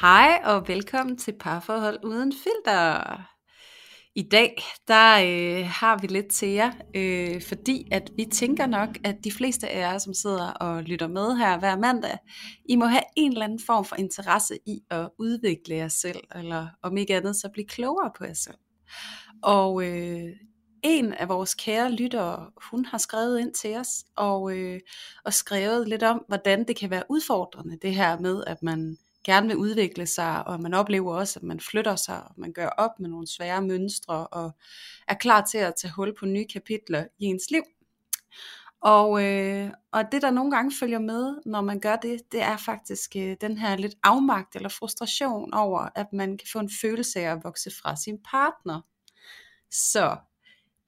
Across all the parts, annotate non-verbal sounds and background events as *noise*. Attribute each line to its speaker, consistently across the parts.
Speaker 1: Hej og velkommen til Parforhold Uden Filter. I dag der øh, har vi lidt til jer, øh, fordi at vi tænker nok, at de fleste af jer, som sidder og lytter med her hver mandag, I må have en eller anden form for interesse i at udvikle jer selv, eller om ikke andet så blive klogere på jer selv. Og øh, en af vores kære lyttere, hun har skrevet ind til os, og, øh, og skrevet lidt om, hvordan det kan være udfordrende, det her med, at man gerne vil udvikle sig, og man oplever også, at man flytter sig, og man gør op med nogle svære mønstre, og er klar til at tage hul på nye kapitler i ens liv. Og, øh, og det der nogle gange følger med, når man gør det, det er faktisk øh, den her lidt afmagt eller frustration over, at man kan få en følelse af at vokse fra sin partner. Så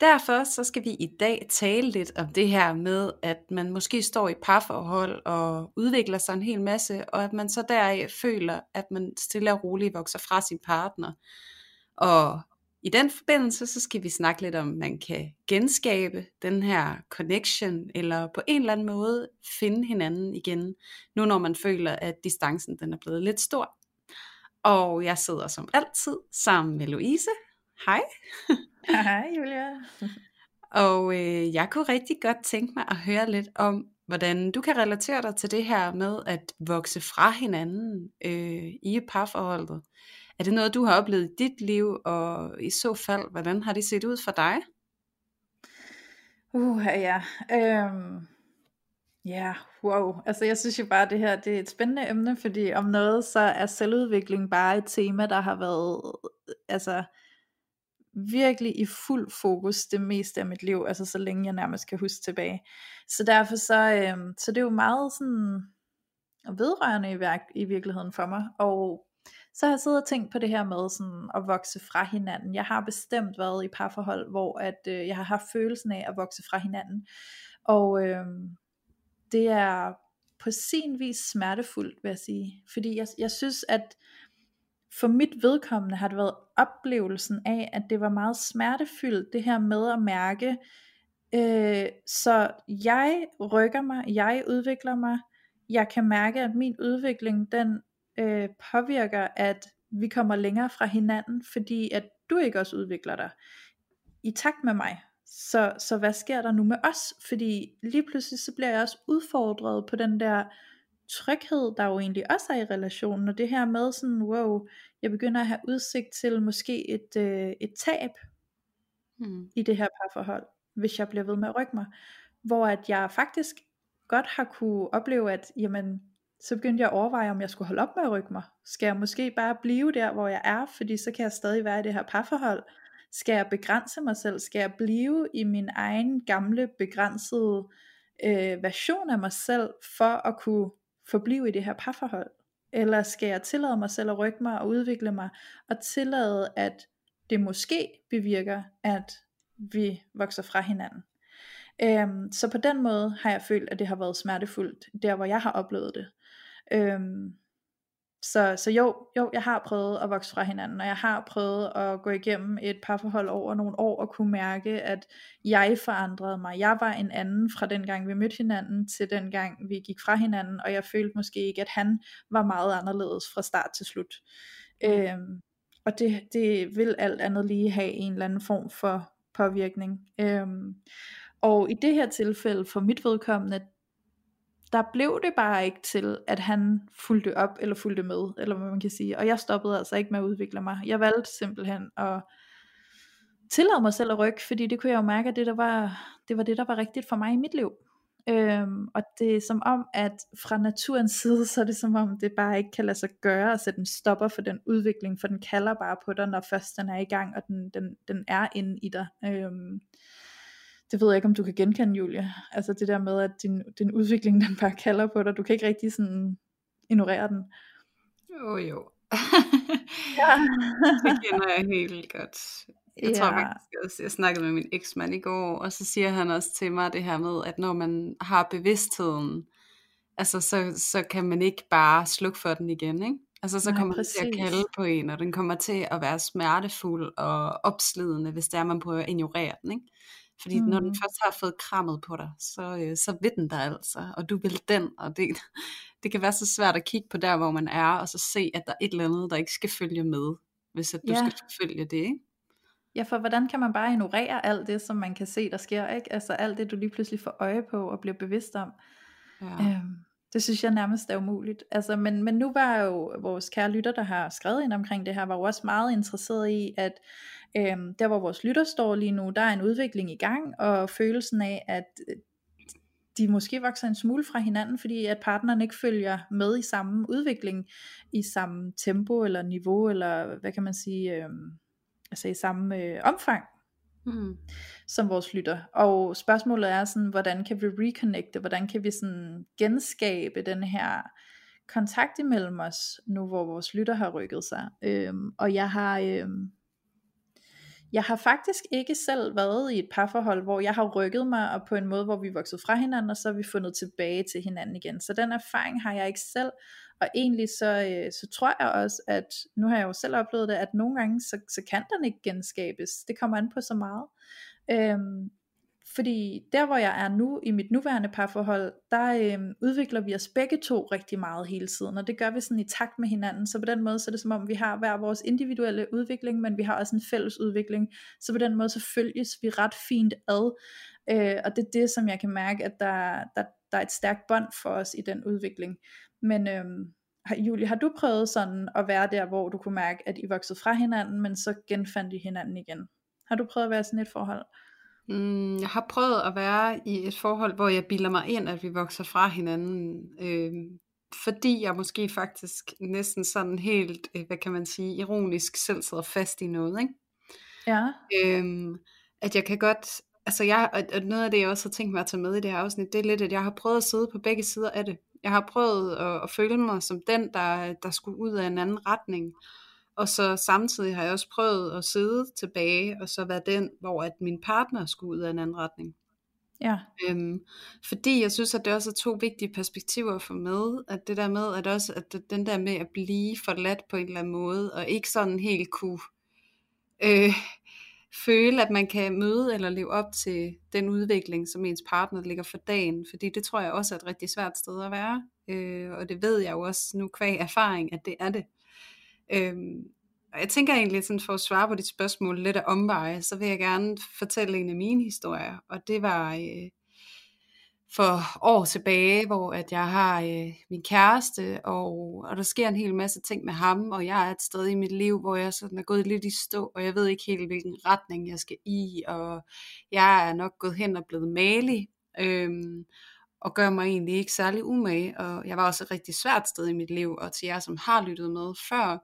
Speaker 1: Derfor så skal vi i dag tale lidt om det her med, at man måske står i parforhold og udvikler sig en hel masse, og at man så deraf føler, at man stille og roligt vokser fra sin partner. Og i den forbindelse, så skal vi snakke lidt om, at man kan genskabe den her connection, eller på en eller anden måde finde hinanden igen, nu når man føler, at distancen den er blevet lidt stor. Og jeg sidder som altid sammen med Louise. Hej.
Speaker 2: Hej Julia.
Speaker 1: Og øh, jeg kunne rigtig godt tænke mig at høre lidt om, hvordan du kan relatere dig til det her med at vokse fra hinanden øh, i parforholdet. Er det noget, du har oplevet i dit liv, og i så fald, hvordan har det set ud for dig?
Speaker 2: Uh, ja. Øhm, ja, wow. Altså jeg synes jo bare, at det her det er et spændende emne, fordi om noget, så er selvudvikling bare et tema, der har været altså virkelig i fuld fokus det meste af mit liv, altså så længe jeg nærmest kan huske tilbage. Så derfor så, øh, så det er jo meget sådan vedrørende i, værk, i virkeligheden for mig, og så har jeg siddet og tænkt på det her med sådan at vokse fra hinanden. Jeg har bestemt været i parforhold, hvor at, øh, jeg har haft følelsen af at vokse fra hinanden, og øh, det er på sin vis smertefuldt, vil jeg sige, fordi jeg, jeg synes, at for mit vedkommende har det været oplevelsen af, at det var meget smertefyldt, det her med at mærke, øh, så jeg rykker mig, jeg udvikler mig, jeg kan mærke, at min udvikling, den øh, påvirker, at vi kommer længere fra hinanden, fordi at du ikke også udvikler dig i takt med mig. Så, så hvad sker der nu med os? Fordi lige pludselig så bliver jeg også udfordret på den der tryghed, der jo egentlig også er i relationen, og det her med sådan, wow, jeg begynder at have udsigt til måske et, øh, et tab mm. i det her parforhold, hvis jeg bliver ved med at rykke mig, hvor at jeg faktisk godt har kunne opleve, at jamen, så begyndte jeg at overveje, om jeg skulle holde op med at rykke mig. Skal jeg måske bare blive der, hvor jeg er, fordi så kan jeg stadig være i det her parforhold. Skal jeg begrænse mig selv? Skal jeg blive i min egen gamle, begrænsede øh, version af mig selv, for at kunne forblive i det her parforhold? Eller skal jeg tillade mig selv at rykke mig og udvikle mig, og tillade, at det måske bevirker, at vi vokser fra hinanden. Øhm, så på den måde har jeg følt, at det har været smertefuldt, der hvor jeg har oplevet det. Øhm, så, så jo, jo, jeg har prøvet at vokse fra hinanden, og jeg har prøvet at gå igennem et parforhold over nogle år, og kunne mærke, at jeg forandrede mig. Jeg var en anden fra den gang vi mødte hinanden, til den gang vi gik fra hinanden, og jeg følte måske ikke, at han var meget anderledes fra start til slut. Øhm, og det, det vil alt andet lige have en eller anden form for påvirkning. Øhm, og i det her tilfælde, for mit vedkommende, der blev det bare ikke til, at han fulgte op, eller fulgte med, eller hvad man kan sige. Og jeg stoppede altså ikke med at udvikle mig. Jeg valgte simpelthen at tillade mig selv at rykke, fordi det kunne jeg jo mærke, at det, der var, det var det, der var rigtigt for mig i mit liv. Øhm, og det er som om, at fra naturens side, så er det som om, det bare ikke kan lade sig gøre at sætte en stopper for den udvikling, for den kalder bare på dig, når først den er i gang, og den, den, den er inde i dig. Øhm, det ved jeg ikke, om du kan genkende, Julia. Altså det der med, at din, din udvikling, den bare kalder på dig. Du kan ikke rigtig sådan ignorere den.
Speaker 1: Jo jo.
Speaker 2: Ja. *laughs*
Speaker 1: det kender jeg helt godt. Jeg tror faktisk også, jeg snakkede med min eksmand i går, og så siger han også til mig det her med, at når man har bevidstheden, altså så, så kan man ikke bare slukke for den igen, ikke? Altså så
Speaker 2: Nej,
Speaker 1: kommer den til at
Speaker 2: præcis.
Speaker 1: kalde på en, og den kommer til at være smertefuld og opslidende, hvis det er, man prøver at ignorere den, ikke? Fordi mm. når den
Speaker 2: Mm.
Speaker 1: først har fået krammet på dig, så, øh, så vil den dig altså, og du vil den, og det, *laughs* det kan være så svært at kigge på der, hvor man er, og så se, at der er et eller andet, der ikke skal følge med, hvis at du
Speaker 2: Ja.
Speaker 1: skal følge det, ikke?
Speaker 2: Ja, for hvordan kan man bare ignorere alt det, som man kan se, der sker, ikke? Altså alt det, du lige pludselig får øje på og bliver bevidst om.
Speaker 1: Ja.
Speaker 2: Øhm, det synes jeg nærmest er umuligt. Altså, men, men nu var jo vores kære lytter, der har skrevet ind omkring det her, var jo også meget interesseret i, at øhm, der hvor vores lytter står lige nu, der er en udvikling i gang, og følelsen af, at øh, de måske vokser en smule fra hinanden, fordi at partneren ikke følger med i samme udvikling, i samme tempo eller niveau, eller hvad kan man sige, øhm, altså i samme øh, omfang
Speaker 1: Mm.
Speaker 2: som vores lytter. Og spørgsmålet er sådan, hvordan kan vi reconnecte, hvordan kan vi sådan genskabe den her kontakt imellem os, nu hvor vores lytter har rykket sig. Øhm, og jeg har, øhm, jeg har faktisk ikke selv været i et parforhold, hvor jeg har rykket mig, og på en måde, hvor vi voksede fra hinanden, og så har vi fundet tilbage til hinanden igen. Så den erfaring har jeg ikke selv, og egentlig så, øh, så tror jeg også, at nu har jeg jo selv oplevet det, at nogle gange, så, så kan den ikke genskabes. Det kommer an på så meget. Øhm, fordi der hvor jeg er nu i mit nuværende parforhold, der øhm, udvikler vi os begge to rigtig meget hele tiden, og det gør vi sådan i takt med hinanden, så på den måde så er det som om vi har hver vores individuelle udvikling, men vi har også en fælles udvikling, så på den måde så følges vi ret fint ad, øh, og det er det som jeg kan mærke, at der, der, der er et stærkt bånd for os i den udvikling. Men øhm, Julie, har du prøvet sådan at være der, hvor du kunne mærke, at I voksede fra hinanden, men så genfandt I hinanden igen? Har du prøvet at være sådan et forhold?
Speaker 1: Mm, jeg har prøvet at være i et forhold, hvor jeg bilder mig ind, at vi vokser fra hinanden. Øh, fordi jeg måske faktisk næsten sådan helt, øh, hvad kan man sige, ironisk selv sidder fast i noget, ikke?
Speaker 2: Ja.
Speaker 1: Øhm, at jeg kan godt, altså jeg, og, og noget af det jeg også har tænkt mig at tage med i det her afsnit, det er lidt, at jeg har prøvet at sidde på begge sider af det. Jeg har prøvet at, at føle mig som den, der, der skulle ud af en anden retning. Og så samtidig har jeg også prøvet at sidde tilbage, og så være den, hvor at min partner skulle ud af en anden retning.
Speaker 2: Ja.
Speaker 1: Øhm, fordi jeg synes, at det også er to vigtige perspektiver at få med, at det der med, at også at den der med at blive forladt på en eller anden måde, og ikke sådan helt kunne øh, føle, at man kan møde eller leve op til den udvikling, som ens partner ligger for dagen, fordi det tror jeg også er et rigtig svært sted at være, øh, og det ved jeg jo også nu kvæg erfaring, at det er det. Øh, og jeg tænker egentlig sådan for at svare på dit spørgsmål lidt af omveje, så vil jeg gerne fortælle en af mine historier, og det var øh, for år tilbage, hvor at jeg har øh, min kæreste, og, og der sker en hel masse ting med ham, og jeg er et sted i mit liv, hvor jeg sådan er gået lidt i stå, og jeg ved ikke helt, hvilken retning jeg skal i, og jeg er nok gået hen og blevet malig, øhm, og gør mig egentlig ikke særlig umage, og jeg var også et rigtig svært sted i mit liv, og til jer, som har lyttet med før,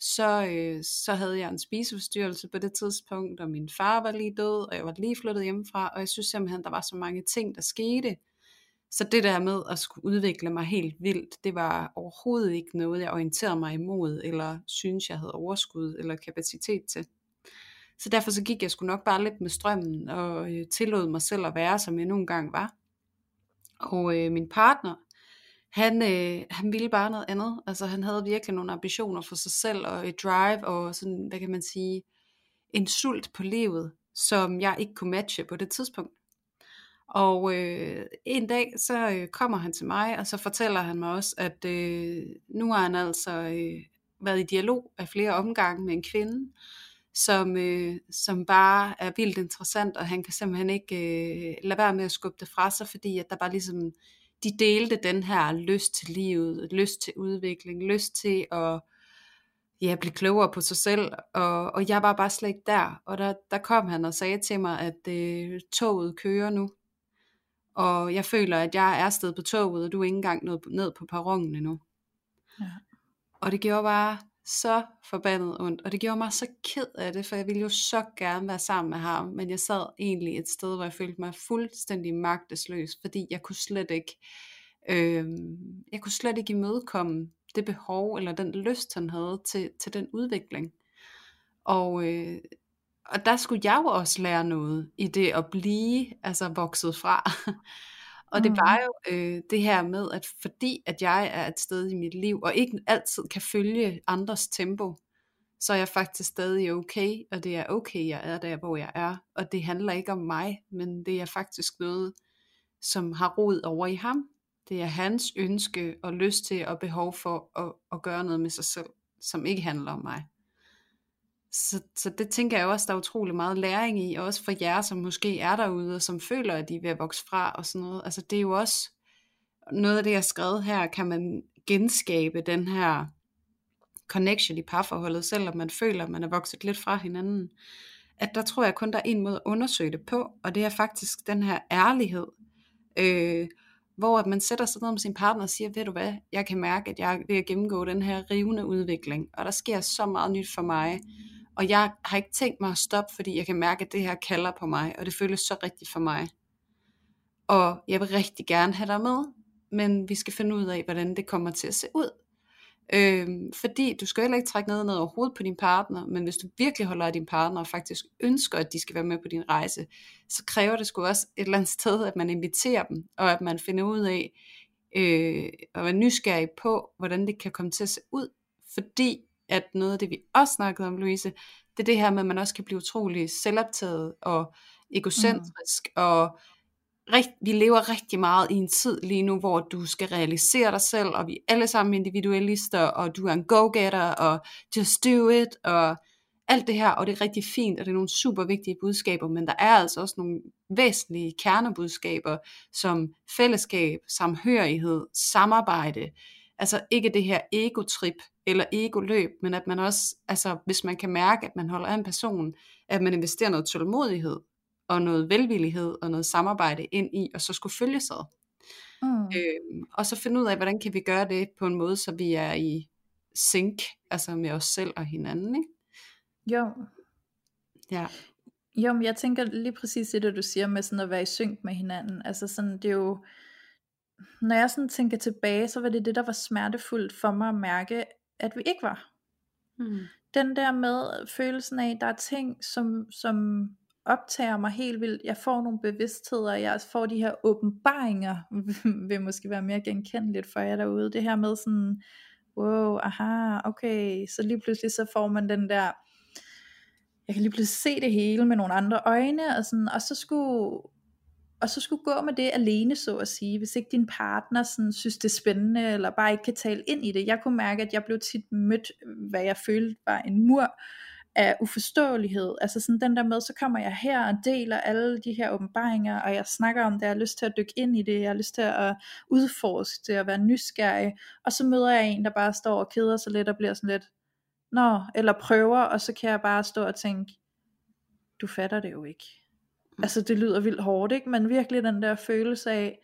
Speaker 1: så, øh, så havde jeg en spiseforstyrrelse på det tidspunkt, og min far var lige død, og jeg var lige flyttet hjemmefra, og jeg synes simpelthen, der var så mange ting, der skete. Så det der med at skulle udvikle mig helt vildt, det var overhovedet ikke noget, jeg orienterede mig imod, eller synes jeg havde overskud eller kapacitet til. Så derfor så gik jeg sgu nok bare lidt med strømmen, og øh, tillod mig selv at være, som jeg nogle gange var. Og øh, min partner, han, øh, han ville bare noget andet. Altså han havde virkelig nogle ambitioner for sig selv, og et drive, og sådan, hvad kan man sige, en sult på livet, som jeg ikke kunne matche på det tidspunkt. Og øh, en dag, så øh, kommer han til mig, og så fortæller han mig også, at øh, nu har han altså øh, været i dialog af flere omgange med en kvinde, som, øh, som bare er vildt interessant, og han kan simpelthen ikke øh, lade være med at skubbe det fra sig, fordi at der bare ligesom, de delte den her lyst til livet, lyst til udvikling, lyst til at ja, blive klogere på sig selv, og, og jeg var bare slet ikke der, og der, der kom han og sagde til mig, at øh, toget kører nu, og jeg føler, at jeg er afsted på toget, og du er ikke engang nået ned på perronen endnu.
Speaker 2: Ja.
Speaker 1: Og det gjorde bare så forbandet ondt, og det gjorde mig så ked af det, for jeg ville jo så gerne være sammen med ham, men jeg sad egentlig et sted, hvor jeg følte mig fuldstændig magtesløs, fordi jeg kunne slet ikke Øh, jeg kunne slet ikke imødekomme det behov eller den lyst, han havde til, til den udvikling. Og, øh, og der skulle jeg jo også lære noget i det at blive altså vokset fra. og det var jo øh, det her med, at fordi at jeg er et sted i mit liv, og ikke altid kan følge andres tempo, så er jeg faktisk stadig okay, og det er okay, jeg er der, hvor jeg er. Og det handler ikke om mig, men det er faktisk noget, som har rod over i ham. Det er hans ønske og lyst til og behov for at, at gøre noget med sig selv, som ikke handler om mig. Så, så det tænker jeg også, der er utrolig meget læring i, og også for jer, som måske er derude, og som føler, at de er ved at vokse fra, og sådan noget. Altså det er jo også, noget af det, jeg har skrevet her, kan man genskabe den her connection i parforholdet, selvom man føler, at man er vokset lidt fra hinanden. At der tror jeg kun, der er en måde at undersøge det på, og det er faktisk den her ærlighed, øh, hvor at man sætter sig ned med sin partner og siger, ved du hvad, jeg kan mærke, at jeg er ved at gennemgå den her rivende udvikling, og der sker så meget nyt for mig, og jeg har ikke tænkt mig at stoppe, fordi jeg kan mærke, at det her kalder på mig, og det føles så rigtigt for mig. Og jeg vil rigtig gerne have dig med, men vi skal finde ud af, hvordan det kommer til at se ud. Øhm, fordi du skal heller ikke trække noget ned overhovedet på din partner, men hvis du virkelig holder af din partner og faktisk ønsker, at de skal være med på din rejse, så kræver det sgu også et eller andet sted, at man inviterer dem, og at man finder ud af, øh, at være nysgerrig på, hvordan det kan komme til at se ud. Fordi at noget af det, vi også snakkede om, Louise, det er det her med, at man også kan blive utrolig selvoptaget og egocentrisk, mm. og rigt, vi lever rigtig meget i en tid lige nu, hvor du skal realisere dig selv, og vi er alle sammen individualister, og du er en go-getter, og just do it, og alt det her, og det er rigtig fint, og det er nogle super vigtige budskaber, men der er altså også nogle væsentlige kernebudskaber, som fællesskab, samhørighed, samarbejde, altså ikke det her ego-trip, eller ego-løb, men at man også, altså hvis man kan mærke, at man holder af en person, at man investerer noget tålmodighed, og noget velvillighed og noget samarbejde ind i, og så skulle følge sig. Mm. Øhm, og så finde ud af, hvordan kan vi gøre det på en måde, så vi er i sync, altså med os selv og hinanden, ikke?
Speaker 2: Jo.
Speaker 1: Ja.
Speaker 2: Jo, men jeg tænker lige præcis det, du siger med sådan at være i synk med hinanden. Altså sådan, det er jo, når jeg sådan tænker tilbage, så var det det, der var smertefuldt for mig at mærke, at vi ikke var. Mm. Den der med følelsen af, at der er ting, som, som optager mig helt vildt. Jeg får nogle bevidstheder, jeg får de her åbenbaringer, *laughs* vil måske være mere genkendeligt for jer derude. Det her med sådan, wow, aha, okay, så lige pludselig så får man den der, jeg kan lige pludselig se det hele med nogle andre øjne, og, sådan, og så skulle og så skulle gå med det alene, så at sige, hvis ikke din partner sådan, synes det er spændende, eller bare ikke kan tale ind i det. Jeg kunne mærke, at jeg blev tit mødt, hvad jeg følte var en mur, af uforståelighed. Altså sådan den der med, så kommer jeg her og deler alle de her åbenbaringer, og jeg snakker om det, jeg har lyst til at dykke ind i det, jeg har lyst til at udforske det, og være nysgerrig, og så møder jeg en, der bare står og keder sig lidt, og bliver sådan lidt, nå, eller prøver, og så kan jeg bare stå og tænke, du fatter det jo ikke. Mm. Altså det lyder vildt hårdt, ikke? Men virkelig den der følelse af,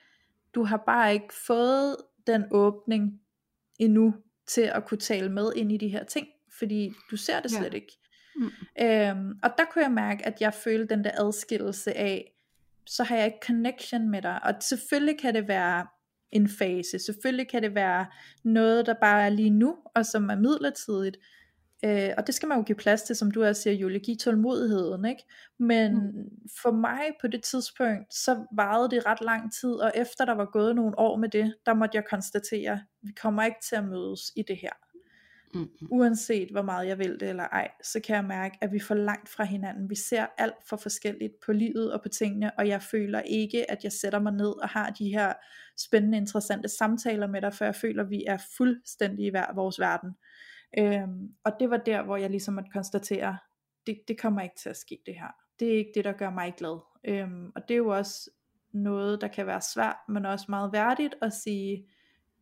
Speaker 2: du har bare ikke fået den åbning endnu, til at kunne tale med ind i de her ting, fordi du ser det slet ja. ikke. Mm. Øhm, og der kunne jeg mærke, at jeg følte den der adskillelse af, så har jeg ikke connection med dig. Og selvfølgelig kan det være en fase, selvfølgelig kan det være noget, der bare er lige nu, og som er midlertidigt. Øh, og det skal man jo give plads til, som du også siger, Julie, give tålmodigheden, ikke? Men mm. for mig på det tidspunkt, så varede det ret lang tid, og efter der var gået nogle år med det, der måtte jeg konstatere, at vi kommer ikke til at mødes i det her. Mm. Uanset hvor meget jeg vil det eller ej, så kan jeg mærke, at vi får langt fra hinanden. Vi ser alt for forskelligt på livet og på tingene, og jeg føler ikke, at jeg sætter mig ned og har de her spændende, interessante samtaler med dig, for jeg føler, at vi er fuldstændig i hver vores verden. Øhm, og det var der, hvor jeg ligesom måtte konstatere, det, det kommer ikke til at ske det her. Det er ikke det, der gør mig glad. Øhm, og det er jo også noget, der kan være svært, men også meget værdigt at sige,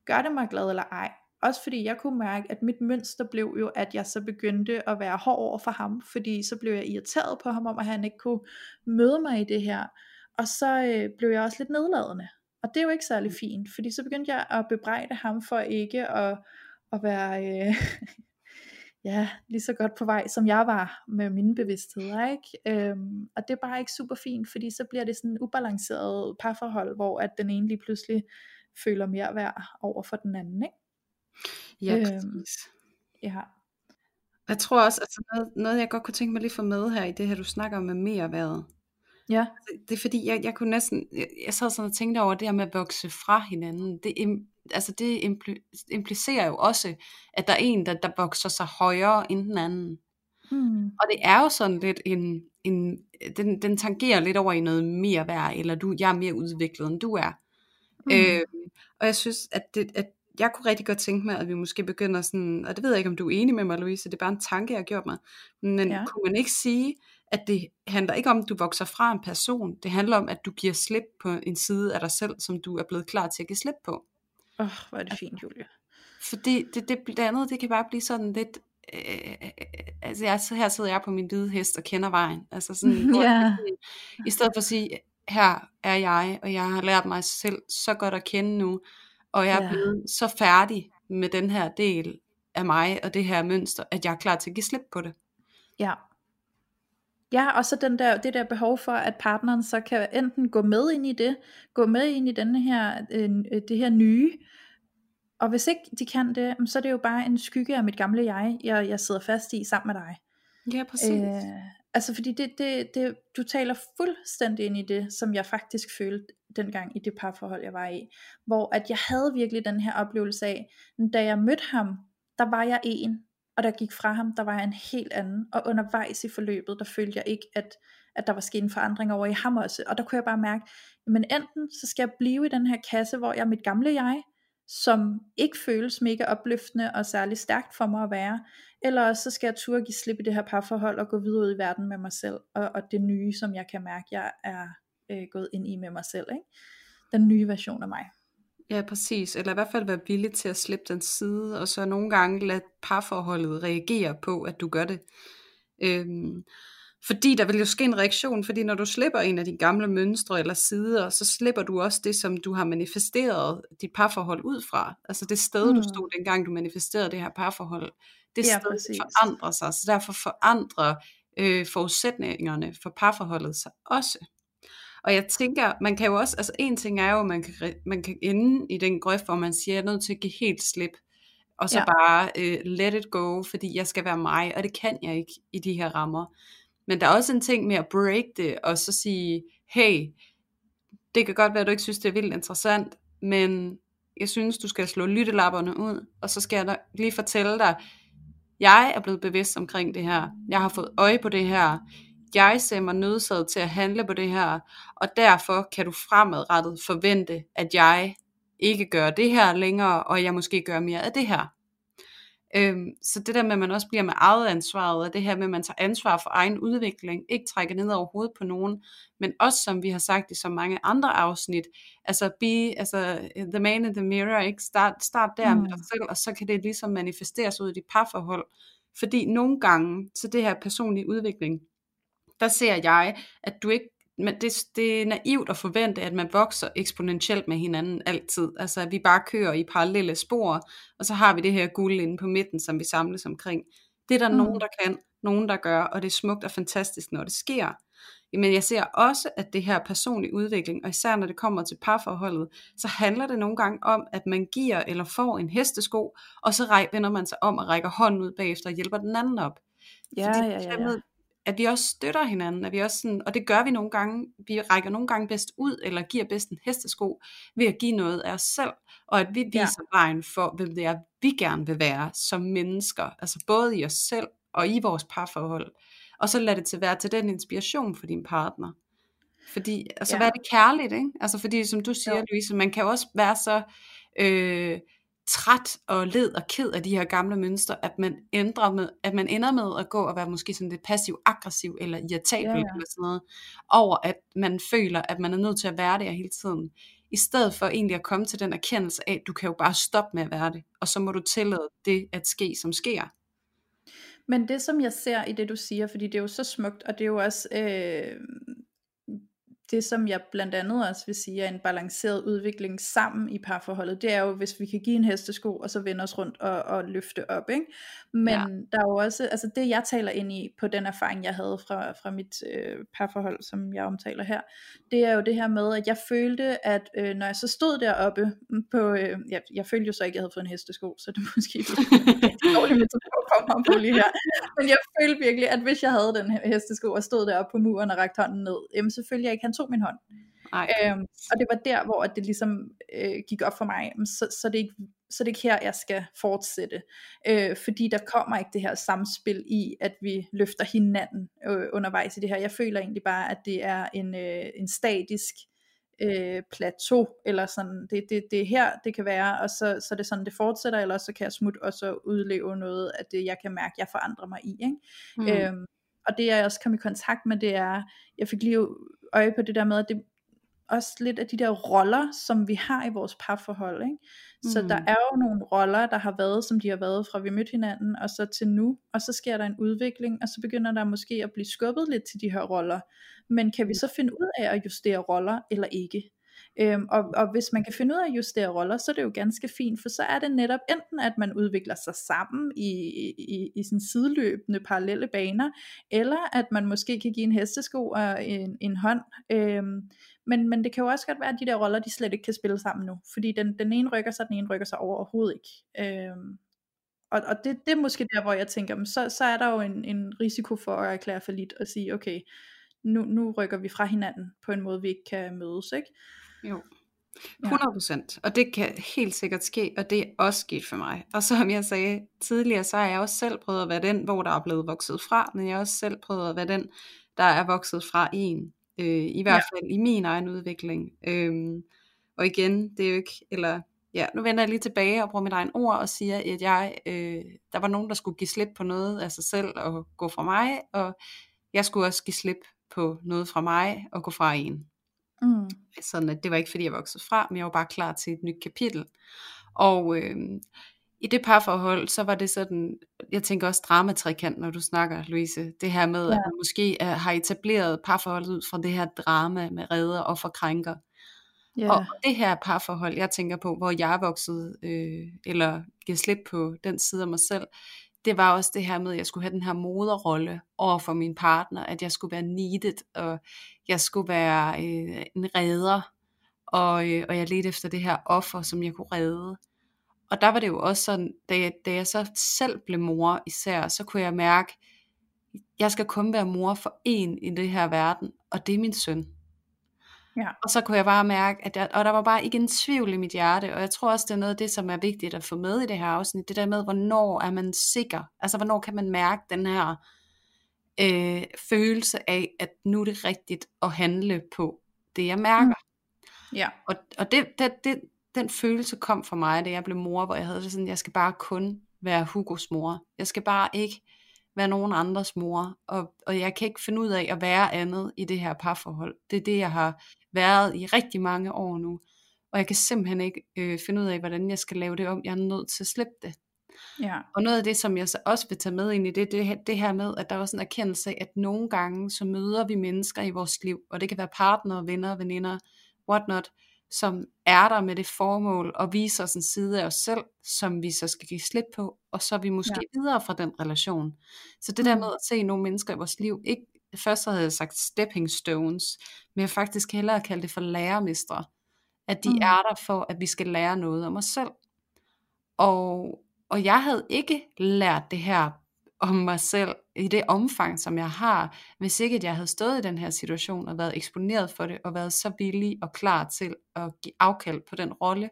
Speaker 2: gør det mig glad eller ej? Også fordi jeg kunne mærke, at mit mønster blev jo, at jeg så begyndte at være hård over for ham, fordi så blev jeg irriteret på ham om, at han ikke kunne møde mig i det her. Og så øh, blev jeg også lidt nedladende. Og det er jo ikke særlig fint, fordi så begyndte jeg at bebrejde ham for ikke at, at være øh, *laughs* ja, lige så godt på vej, som jeg var med mine bevidstheder. Ikke? Øhm, og det er bare ikke super fint, fordi så bliver det sådan et ubalanceret parforhold, hvor at den ene lige pludselig føler mere værd over for den anden, ikke?
Speaker 1: Ja,
Speaker 2: Øhm. Ja.
Speaker 1: Jeg tror også, altså noget, noget jeg godt kunne tænke mig lige at få med her i det her, du snakker om med mere været.
Speaker 2: Ja.
Speaker 1: Det er fordi, jeg, jeg kunne næsten, jeg, jeg sad sådan og tænkte over det her med at vokse fra hinanden. Det, im- altså det impli- implicerer jo også, at der er en, der, der vokser sig højere end den anden.
Speaker 2: Mm.
Speaker 1: Og det er jo sådan lidt en, en den, den tangerer lidt over i noget mere værd, eller du, jeg er mere udviklet, end du er.
Speaker 2: Mm.
Speaker 1: Øh, og jeg synes, at, det, at jeg kunne rigtig godt tænke mig, at vi måske begynder sådan, og det ved jeg ikke, om du er enig med mig, Louise, det er bare en tanke, jeg har gjort mig, men
Speaker 2: ja.
Speaker 1: kunne man ikke sige, at det handler ikke om, at du vokser fra en person, det handler om, at du giver slip på en side af dig selv, som du er blevet klar til at give slip på.
Speaker 2: Åh, oh, hvor er det fint, Julie.
Speaker 1: Fordi det, det, det andet, det kan bare blive sådan lidt, øh, altså jeg, her sidder jeg på min hvide hest og kender vejen, altså sådan, *laughs* kan- i stedet for at sige, her er jeg, og jeg har lært mig selv så godt at kende nu, og jeg er
Speaker 2: Ja.
Speaker 1: blevet så færdig med den her del af mig, og det her mønster, at jeg er klar til at give slip på det.
Speaker 2: Ja. Ja, og så den der, det der behov for, at partneren så kan enten gå med ind i det, gå med ind i denne her, øh, det her nye, og hvis ikke de kan det, så er det jo bare en skygge af mit gamle jeg, jeg, jeg sidder fast i sammen med dig.
Speaker 1: Ja, præcis.
Speaker 2: Øh, altså fordi det, det, det, du taler fuldstændig ind i det, som jeg faktisk følte dengang i det parforhold, jeg var i. Hvor at jeg havde virkelig den her oplevelse af, da jeg mødte ham, der var jeg en, og der gik fra ham, der var jeg en helt anden. Og undervejs i forløbet, der følte jeg ikke, at, at der var sket en forandring over i ham også. Og der kunne jeg bare mærke, men enten så skal jeg blive i den her kasse, hvor jeg er mit gamle jeg, som ikke føles mega opløftende og særlig stærkt for mig at være, eller også så skal jeg turde give slip i det her parforhold og gå videre ud i verden med mig selv, og, og det nye, som jeg kan mærke, jeg er øh, gået ind i med mig selv. Ikke? Den nye version af mig.
Speaker 1: Ja, præcis. Eller i hvert fald være villig til at slippe den side, og så nogle gange lade parforholdet reagere på, at du gør det. Øhm, fordi der vil jo ske en reaktion, fordi når du slipper en af de gamle mønstre eller sider, så slipper du også det, som du har manifesteret dit parforhold ud fra. Altså det sted, mm. du
Speaker 2: Mm.
Speaker 1: stod dengang, du manifesterede det her parforhold. Det
Speaker 2: Ja,
Speaker 1: sted
Speaker 2: præcis.
Speaker 1: forandrer sig, så derfor forandrer øh, forudsætningerne for parforholdet sig også. Og jeg tænker, man kan jo også, altså en ting er jo, at man kan, man kan ende i den grøft, hvor man siger, jeg er nødt til at give helt slip, og så
Speaker 2: Ja.
Speaker 1: ja. bare øh, let it go, fordi jeg skal være mig, og det kan jeg ikke i de her rammer. Men der er også en ting med at break det, og så sige, hey, det kan godt være, at du ikke synes, det er vildt interessant, men jeg synes, du skal slå lyttelapperne ud, og så skal jeg da lige fortælle dig, jeg er blevet bevidst omkring det her. Jeg har fået øje på det her. Jeg ser mig nødsaget til at handle på det her, og derfor kan du fremadrettet forvente, at jeg ikke gør det her længere, og jeg måske gør mere af det her. Øhm, så det der med, at man også bliver med eget ansvaret, og det her med, at man tager ansvar for egen udvikling, ikke trækker ned over hovedet på nogen, men også som vi har sagt i så mange andre afsnit, altså be, altså the man in the mirror, ikke? Start, start der mm. med dig
Speaker 2: Mm.
Speaker 1: selv, og så kan det ligesom manifesteres ud i dit parforhold. Fordi nogle gange, så det her personlige udvikling, der ser jeg, at du ikke men det, det er naivt at forvente, at man vokser eksponentielt med hinanden altid. Altså at vi bare kører i parallelle spor, og så har vi det her guld inde på midten, som vi samles omkring. Det er der mm. nogen, der kan, nogen, der gør, og det er smukt og fantastisk, når det sker. Men jeg ser også, at det her personlig udvikling, og især når det kommer til parforholdet, så handler det nogle gange om, at man giver eller får en hestesko, og så vender man sig om og rækker hånden ud bagefter og hjælper den anden op.
Speaker 2: Ja,
Speaker 1: Fordi
Speaker 2: ja, ja, ja.
Speaker 1: At vi også støtter hinanden, at vi også sådan, og det gør vi nogle gange, vi rækker nogle gange bedst ud, eller giver bedst en hestesko, ved at give noget af os selv, og at vi
Speaker 2: Ja.
Speaker 1: viser vejen for, hvem det er, vi gerne vil være som mennesker, altså både i os selv og i vores parforhold, og så lad det til være til den inspiration for din partner. Fordi, altså
Speaker 2: Ja.
Speaker 1: hvad er det kærligt, ikke? Altså fordi, som du siger,
Speaker 2: Jo.
Speaker 1: Louise, man kan også være så øh, træt og led og ked af de her gamle mønstre, at man, ændrer med, at man ender med at gå og være måske sådan lidt passiv-aggressiv eller irritabel
Speaker 2: Ja, ja.
Speaker 1: eller sådan noget, over at man føler, at man er nødt til at være det hele tiden. I stedet for egentlig at komme til den erkendelse af, at du kan jo bare stoppe med at være det, og så må du tillade det at ske, som sker.
Speaker 2: Men det som jeg ser i det du siger, fordi det er jo så smukt, og det er jo også, øh, det som jeg blandt andet også vil sige er en balanceret udvikling sammen i parforholdet, det er jo, hvis vi kan give en hestesko, og så vende os rundt og, og løfte op, ikke? Men ja. der er jo også, altså det jeg taler ind i, på den erfaring, jeg havde fra, fra mit øh, parforhold, som jeg omtaler her, det er jo det her med, at jeg følte, at øh, når jeg så stod deroppe på, øh, jeg, jeg følte jo så ikke, at jeg havde fået en hestesko, så det måske en dårlig metafor for mig på lige her, men jeg følte virkelig, at hvis jeg havde den hestesko, og stod deroppe på muren og rakte hånden ned, jamen selvfølgelig ikke, han tog min hånd.
Speaker 1: Ej.
Speaker 2: Øhm, og det var der, hvor det ligesom øh, gik op for mig, så, så, det ikke, så det er ikke her, jeg skal fortsætte. Øh, fordi der kommer ikke det her samspil i, at vi løfter hinanden øh, undervejs i det her. Jeg føler egentlig bare, at det er en, øh, en statisk øh, plateau, eller sådan, det, det, det er her, det kan være, og så, så det er sådan, det fortsætter, eller så kan jeg smutte og så udleve noget af det, jeg kan mærke, jeg forandrer mig i. Ikke? Mm. Øhm, og det jeg også kom i kontakt med, det er, jeg fik lige øje på det der med, at det også lidt af de der roller, som vi har i vores parforhold. Ikke? Så mm. der er jo nogle roller, der har været, som de har været fra vi mødte hinanden, og så til nu, og så sker der en udvikling, og så begynder der måske at blive skubbet lidt til de her roller. Men kan vi så finde ud af at justere roller, eller ikke? Øhm, og, og hvis man kan finde ud af at justere roller, så er det jo ganske fint, for så er det netop enten, at man udvikler sig sammen i, i, i sådan sideløbende parallelle baner, eller at man måske kan give en hestesko og en, en hånd. Øhm, men, men det kan jo også godt være, at de der roller, de slet ikke kan spille sammen nu, fordi den, den ene rykker sig, den ene rykker sig overhovedet ikke. Øhm, og, og det, det er måske der, hvor jeg tænker, så, så er der jo en, en risiko for at erklære for lidt og sige, okay, nu, nu rykker vi fra hinanden på en måde, vi ikke kan mødes, ikke?
Speaker 1: Jo. 100%. Ja. Og det kan helt sikkert ske, og det er også sket for mig. Og som jeg sagde tidligere, så har jeg også selv prøvet at være den, hvor der er blevet vokset fra, men jeg har også selv prøvet at være den, der er vokset fra en. Øh, I hvert fald ja. i min egen udvikling. Øhm, og igen, det er jo ikke, eller ja, nu vender jeg lige tilbage og bruger mit egen ord og siger, at jeg, øh, der var nogen, der skulle give slip på noget af sig selv og gå fra mig, og jeg skulle også give slip på noget fra mig og gå fra en. Mm. Sådan at det var ikke fordi jeg voksede fra, men jeg var bare klar til et nyt kapitel. Og øh, i det parforhold, så var det sådan, jeg tænker også dramatrikant, når du snakker, Louise. Det her med, ja. at man måske er, har etableret parforholdet ud fra det her drama med redder og forkrænker. Yeah. Og det her parforhold, jeg tænker på, hvor jeg er vokset, øh, eller giver slip på den side af mig selv, det var også det her med, at jeg skulle have den her moderrolle over for min partner, at jeg skulle være needed, og jeg skulle være øh, en redder, og, øh, og jeg ledte efter det her offer, som jeg kunne redde. Og der var det jo også sådan, da jeg, da jeg så selv blev mor især, så kunne jeg mærke, jeg skal kun være mor for en i det her verden, og det er min søn.
Speaker 2: Ja.
Speaker 1: Og så kunne jeg bare mærke, at jeg, og der var bare ikke en tvivl i mit hjerte, og jeg tror også, det er noget af det, som er vigtigt at få med i det her afsnit, det der med, hvornår er man sikker, altså hvornår kan man mærke den her øh, følelse af, at nu er det rigtigt at handle på det, jeg mærker.
Speaker 2: Mm. Ja.
Speaker 1: Og, og det, det, det, den følelse kom for mig, da jeg blev mor, hvor jeg havde det sådan, jeg skal bare kun være Hugos mor. Jeg skal bare ikke være nogen andres mor, og, og jeg kan ikke finde ud af at være andet i det her parforhold. Det er det, jeg har været i rigtig mange år nu, og jeg kan simpelthen ikke øh, finde ud af, hvordan jeg skal lave det om. Jeg er nødt til at slippe det.
Speaker 2: Ja.
Speaker 1: Og noget af det, som jeg så også vil tage med ind i det, det, det her med, at der er også en erkendelse af, at nogle gange, så møder vi mennesker i vores liv, og det kan være partnere, venner, veninder, whatnot, som er der med det formål at vise os en side af os selv, som vi så skal give slip på, og så er vi måske ja. videre fra den relation. Så det der mm. med at se nogle mennesker i vores liv, ikke først så havde jeg sagt stepping stones, men jeg faktisk hellere kalde det for lærermestre, at de mm. er der for, at vi skal lære noget om os selv. Og, og jeg havde ikke lært det her om mig selv i det omfang, som jeg har, hvis ikke jeg havde stået i den her situation og været eksponeret for det, og været så villig og klar til at give afkald på den rolle.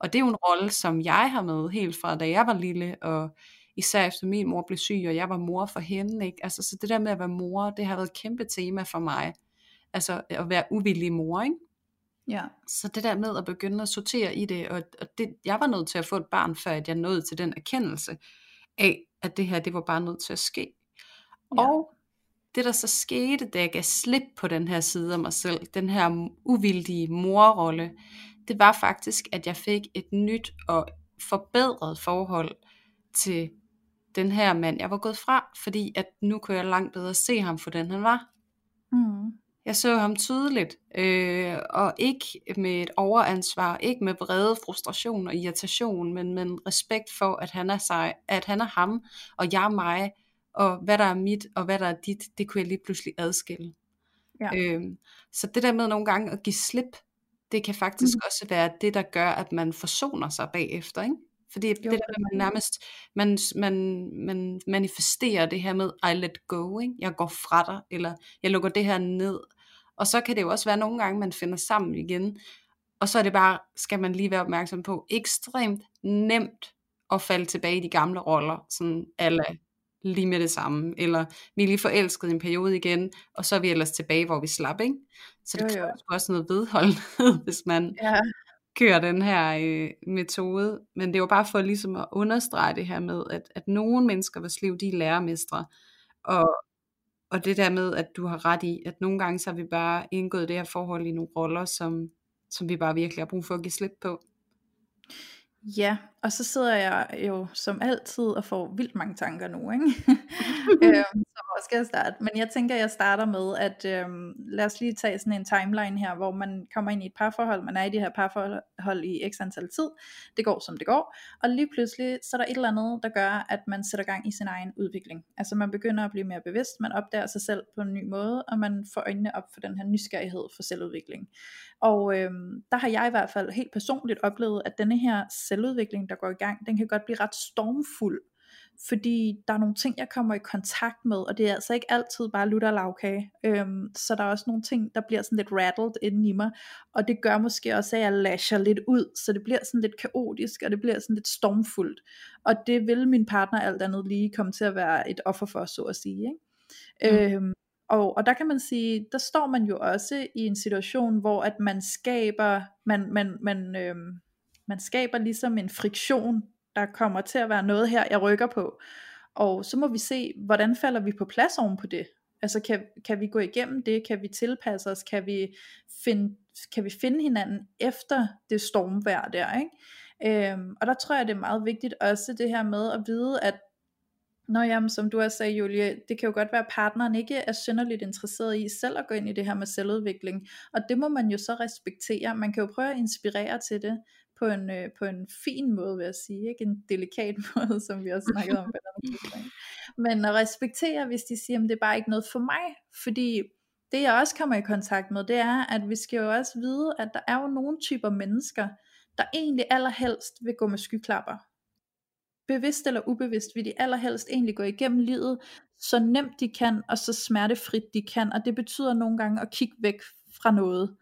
Speaker 1: Og det er jo en rolle, som jeg har med helt fra da jeg var lille, og især efter min mor blev syg, og jeg var mor for hende. Ikke? Altså, så det der med at være mor, det har været et kæmpe tema for mig. Altså at være uvillig mor, ikke?
Speaker 2: Ja.
Speaker 1: Så det der med at begynde at sortere i det, og, og det, jeg var nødt til at få et barn, før at jeg nåede til den erkendelse af, at det her, det var bare nødt til at ske. Ja. Og det der så skete, da jeg gav slip på den her side af mig selv, den her uvildige morrolle, det var faktisk, at jeg fik et nyt og forbedret forhold til den her mand, jeg var gået fra, fordi at nu kunne jeg langt bedre se ham for den han var.
Speaker 2: Mm.
Speaker 1: Jeg så ham tydeligt, øh, og ikke med et overansvar, ikke med vrede, frustration og irritation, men med respekt for, at han er sig, at han er ham, og jeg er mig, og hvad der er mit, og hvad der er dit, det kunne jeg lige pludselig adskille. Ja. Øh, så det der med nogle gange at give slip, det kan faktisk mm. også være det, der gør, at man forsoner sig bagefter, ikke? Fordi jo, det der man nærmest, man, man, man manifesterer det her med, I let go, ikke? jeg går fra dig, eller jeg lukker det her ned. Og så kan det jo også være nogle gange, man finder sammen igen. Og så er det bare, skal man lige være opmærksom på, ekstremt nemt at falde tilbage i de gamle roller, sådan alle lige med det samme, eller vi er lige forelsket en periode igen, og så er vi ellers tilbage, hvor vi slap, ikke? Så det jo, jo. også noget vedholdenhed, *laughs* hvis man ja kører den her øh, metode, men det var bare for ligesom at understrege det her med, at, at nogle mennesker vores liv, de er lærermestre, og, og det der med, at du har ret i, at nogle gange så har vi bare indgået det her forhold i nogle roller, som, som vi bare virkelig har brug for at give slip på.
Speaker 2: Ja, og så sidder jeg jo som altid og får vildt mange tanker nu, ikke? *laughs* øhm, så hvor skal jeg starte? Men jeg tænker, jeg starter med, at øhm, lad os lige tage sådan en timeline her, hvor man kommer ind i et parforhold, man er i det her parforhold i x antal tid, det går som det går, og lige pludselig, så er der et eller andet, der gør, at man sætter gang i sin egen udvikling. Altså man begynder at blive mere bevidst, man opdager sig selv på en ny måde, og man får øjnene op for den her nysgerrighed for selvudvikling. Og øhm, der har jeg i hvert fald helt personligt oplevet, at denne her selvudvikling, der går i gang, den kan godt blive ret stormfuld, fordi der er nogle ting, jeg kommer i kontakt med, og det er altså ikke altid bare lutter lavkage, øhm, så der er også nogle ting, der bliver sådan lidt rattled inden i mig, og det gør måske også, at jeg lasher lidt ud, så det bliver sådan lidt kaotisk, og det bliver sådan lidt stormfuldt, og det vil min partner alt andet lige komme til at være et offer for, så at sige, ikke? Mm. Øhm, og, og der kan man sige, der står man jo også i en situation, hvor at man skaber, man, man, man, øhm, man skaber ligesom en friktion, der kommer til at være noget her, jeg rykker på. Og så må vi se, hvordan falder vi på plads oven på det. Altså kan, kan vi gå igennem det, kan vi tilpasse os, kan vi finde, kan vi finde hinanden efter det stormvær der, ikke? Øhm, og der tror jeg det er meget vigtigt også det her med at vide, at Nå jamen, som du også sagde, Julie, det kan jo godt være, at partneren ikke er synderligt interesseret i selv at gå ind i det her med selvudvikling. Og det må man jo så respektere. Man kan jo prøve at inspirere til det på en, øh, på en fin måde, vil jeg sige. Ikke en delikat *laughs* måde, som vi også snakkede om. Men at respektere, hvis de siger, at det er bare ikke noget for mig. Fordi det jeg også kommer i kontakt med, det er, at vi skal jo også vide, at der er jo nogle typer mennesker, der egentlig allerhelst vil gå med skyklapper bevidst eller ubevidst, vil de allerhelst egentlig gå igennem livet, så nemt de kan, og så smertefrit de kan, og det betyder nogle gange at kigge væk fra noget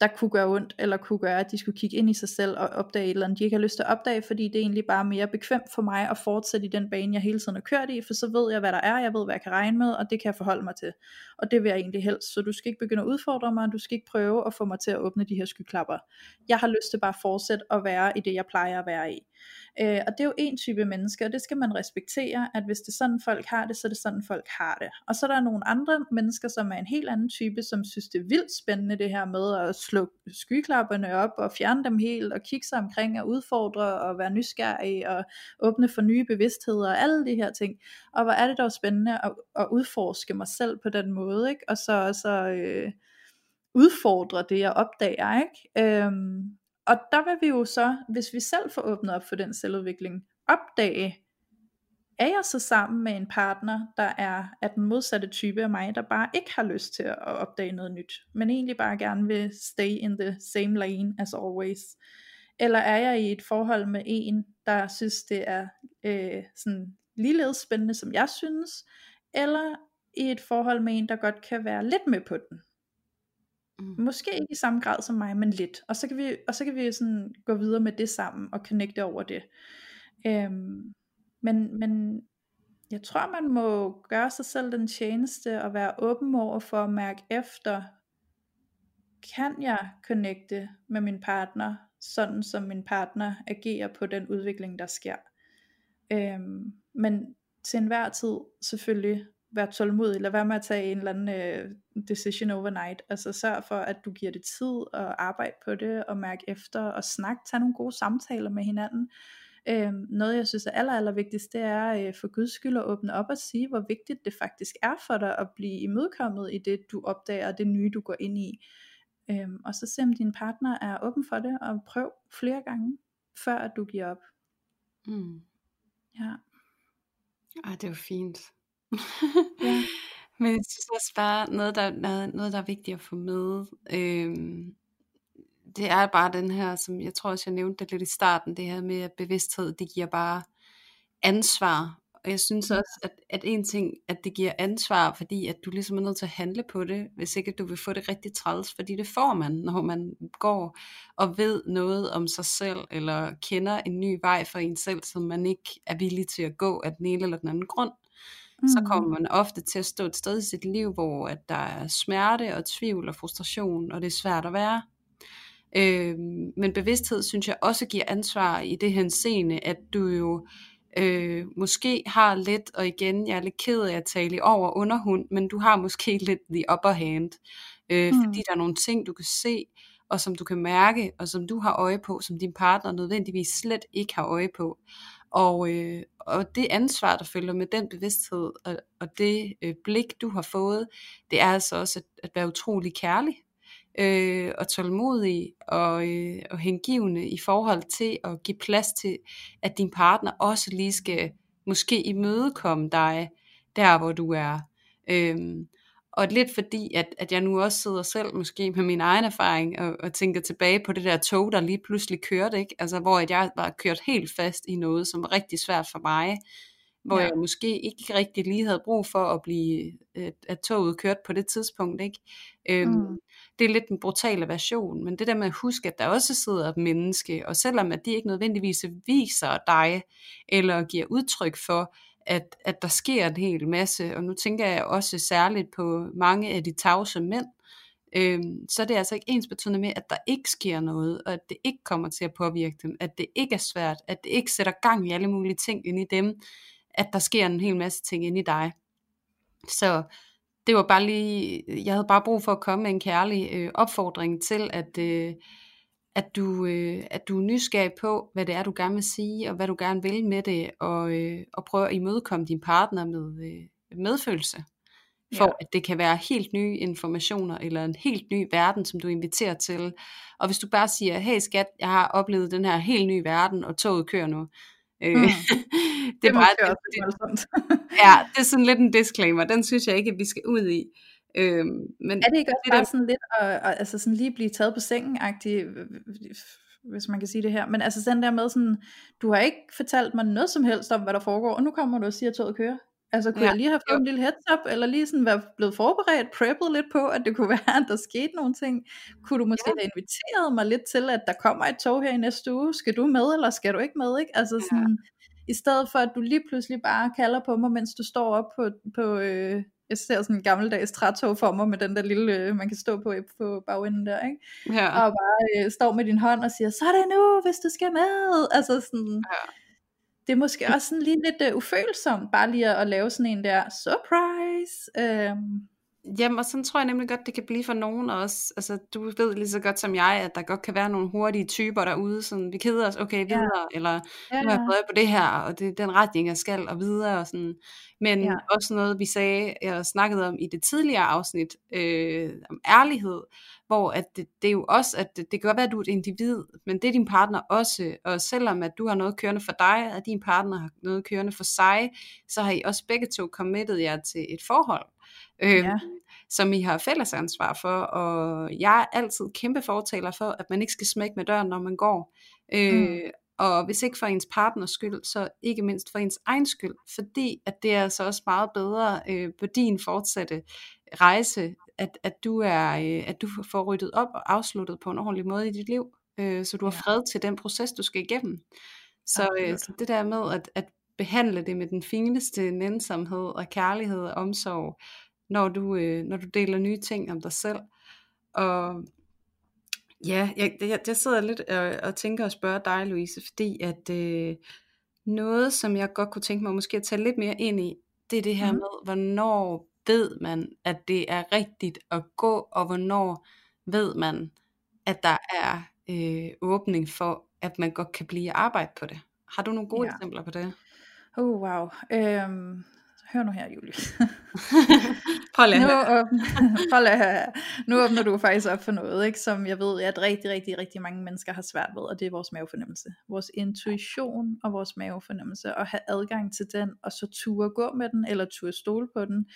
Speaker 2: der kunne gøre ondt, eller kunne gøre, at de skulle kigge ind i sig selv og opdage et eller andet, de ikke har lyst til at opdage, fordi det er egentlig bare mere bekvemt for mig at fortsætte i den bane, jeg hele tiden har kørt i, for så ved jeg, hvad der er, jeg ved, hvad jeg kan regne med, og det kan jeg forholde mig til. Og det vil jeg egentlig helst, så du skal ikke begynde at udfordre mig, du skal ikke prøve at få mig til at åbne de her skyklapper. Jeg har lyst til bare at fortsætte at være i det, jeg plejer at være i. Øh, og det er jo en type mennesker, og det skal man respektere, at hvis det er sådan folk har det, så er det sådan folk har det. Og så er der nogle andre mennesker, som er en helt anden type, som synes det er vildt spændende det her med at slå skyklapperne op og fjerne dem helt, og kigge sig omkring og udfordre og være nysgerrig og åbne for nye bevidstheder og alle de her ting. Og hvor er det dog spændende at, at udforske mig selv på den måde, ikke? og så så øh, udfordre det, jeg opdager. Ikke? Øhm, og der vil vi jo så, hvis vi selv får åbnet op for den selvudvikling, opdage, er jeg så sammen med en partner, der er af den modsatte type af mig, der bare ikke har lyst til at opdage noget nyt, men egentlig bare gerne vil stay in the same lane as always. Eller er jeg i et forhold med en, der synes det er øh, sådan ligeledes spændende, som jeg synes, eller i et forhold med en, der godt kan være lidt med på den. Mm. Måske ikke i samme grad som mig, men lidt. Og så kan vi, og så kan vi sådan gå videre med det sammen og connecte over det. Øhm, men, men jeg tror, man må gøre sig selv den tjeneste og være åben over for at mærke efter, kan jeg connecte med min partner, sådan som min partner agerer på den udvikling, der sker. Øhm, men til enhver tid selvfølgelig være tålmodig, lad være med at tage en eller anden øh, decision overnight, altså sørg for, at du giver det tid og arbejde på det, og mærke efter, og snak, tage nogle gode samtaler med hinanden, Øhm, noget jeg synes er aller, aller vigtigst, det er øh, for guds skyld at åbne op og sige, hvor vigtigt det faktisk er for dig at blive imødekommet i det, du opdager, det nye, du går ind i. Øhm, og så se om din partner er åben for det, og prøv flere gange, før at du giver op.
Speaker 1: Mm.
Speaker 2: Ja.
Speaker 1: Ej, det er jo fint.
Speaker 2: Ja. *laughs*
Speaker 1: Men jeg synes også bare, noget der, noget, der er vigtigt at få med, øhm, det er bare den her, som jeg tror også, jeg nævnte det lidt i starten, det her med, at bevidsthed, det giver bare ansvar. Og jeg synes også, at, at en ting, at det giver ansvar, fordi at du ligesom er nødt til at handle på det, hvis ikke du vil få det rigtig træls, fordi det får man, når man går og ved noget om sig selv, eller kender en ny vej for en selv, som man ikke er villig til at gå af den ene eller den anden grund. Mm. Så kommer man ofte til at stå et sted i sit liv, hvor at der er smerte og tvivl og frustration, og det er svært at være. Øh, men bevidsthed synes jeg også giver ansvar i det her scene, at du jo øh, måske har lidt, og igen, jeg er lidt ked af at tale i over underhund, men du har måske *laughs* lidt the upper hand, øh, mm. fordi der er nogle ting, du kan se, og som du kan mærke, og som du har øje på, som din partner nødvendigvis slet ikke har øje på. Og, øh, og det ansvar, der følger med den bevidsthed, og, og det øh, blik, du har fået, det er altså også at, at være utrolig kærlig, øh, og tålmodig og, øh, og hengivende i forhold til at give plads til, at din partner også lige skal måske imødekomme dig der, hvor du er. Øhm, og lidt fordi, at, at jeg nu også sidder selv måske med min egen erfaring og, og tænker tilbage på det der tog, der lige pludselig kørte, ikke? Altså, hvor jeg var kørt helt fast i noget, som var rigtig svært for mig, hvor ja. jeg måske ikke rigtig lige havde brug for at blive, at, at toget kørt på det tidspunkt, ikke? Øhm, mm det er lidt en brutale version, men det der med at huske, at der også sidder et menneske, og selvom at de ikke nødvendigvis viser dig, eller giver udtryk for, at, at der sker en hel masse, og nu tænker jeg også særligt på mange af de tavse mænd, øh, så er det altså ikke ens betydende med, at der ikke sker noget, og at det ikke kommer til at påvirke dem, at det ikke er svært, at det ikke sætter gang i alle mulige ting ind i dem, at der sker en hel masse ting ind i dig. Så det var bare lige, jeg havde bare brug for at komme med en kærlig øh, opfordring til, at, øh, at, du, øh, at du er nysgerrig på, hvad det er, du gerne vil sige, og hvad du gerne vil med det, og, øh, og prøve at imødekomme din partner med øh, medfølelse, for ja. at det kan være helt nye informationer, eller en helt ny verden, som du inviterer til. Og hvis du bare siger, hey skat, jeg har oplevet den her helt nye verden, og toget kører nu, Øh, mm. det, *laughs* det er bare, det, det, ja, det er sådan lidt en disclaimer. Den synes jeg ikke, at vi skal ud i.
Speaker 2: Øhm, men er det ikke også det bare der... sådan lidt at, at, altså sådan lige blive taget på sengen hvis man kan sige det her. Men altså den der med sådan, du har ikke fortalt mig noget som helst om, hvad der foregår, og nu kommer du og siger, at toget kører. Altså kunne ja. jeg lige have fået en lille heads up, eller lige sådan være blevet forberedt, preppet lidt på, at det kunne *laughs* være, at der skete nogle ting. Kunne du måske ja. have inviteret mig lidt til, at der kommer et tog her i næste uge, skal du med, eller skal du ikke med, ikke? Altså ja. sådan, i stedet for at du lige pludselig bare kalder på mig, mens du står op på, på øh, jeg ser sådan en gammeldags trætog for mig, med den der lille, øh, man kan stå på på bagenden der, ikke? Ja. Og bare øh, står med din hånd og siger, så er det nu, hvis du skal med. Altså sådan, ja det er måske også sådan lige lidt uh, ufølsomt, bare lige at, at lave sådan en der surprise. Um,
Speaker 1: Jamen, og sådan tror jeg nemlig godt, det kan blive for nogen også. Altså, du ved lige så godt som jeg, at der godt kan være nogle hurtige typer derude, sådan, vi keder os, okay, videre, ja. eller ja. nu har jeg prøvet på det her, og det er den retning, jeg skal, og videre, og sådan. Men ja. også noget, vi sagde, jeg snakkede om i det tidligere afsnit, øh, om ærlighed, hvor at det, det er jo også, at det, det kan godt være, at du er et individ, men det er din partner også, og selvom at du har noget kørende for dig, og din partner har noget kørende for sig, så har I også begge to committet jer til et forhold. Øh, ja. Som I har fælles ansvar for, og jeg er altid kæmpe fortaler for, at man ikke skal smække med døren, når man går. Øh, mm. Og hvis ikke for ens partners skyld, så ikke mindst for ens egen skyld, fordi at det er altså også meget bedre øh, på din fortsatte rejse, at, at, du er, øh, at du får ryddet op og afsluttet på en ordentlig måde i dit liv, øh, så du har fred til den proces, du skal igennem. Så, øh, så det der med at, at behandle det med den fineste nænsomhed og kærlighed og omsorg, når du, øh, når du deler nye ting om dig selv. Og ja, jeg, jeg, jeg sidder lidt og, og tænker og spørger dig, Louise, fordi at øh, noget, som jeg godt kunne tænke mig måske at tage lidt mere ind i, det er det her mm. med, hvornår ved man, at det er rigtigt at gå, og hvornår ved man, at der er øh, åbning for, at man godt kan blive arbejde på det. Har du nogle gode
Speaker 2: Ja.
Speaker 1: eksempler på det?
Speaker 2: Oh wow. Øhm, hør nu her, Julie.
Speaker 1: Prøv
Speaker 2: nu, åbner, prøv at *laughs* nu åbner du faktisk op for noget, ikke, som jeg ved, at rigtig, rigtig, rigtig mange mennesker har svært ved, og det er vores mavefornemmelse. Vores intuition og vores mavefornemmelse, og have adgang til den, og så ture gå med den, eller ture stole på den.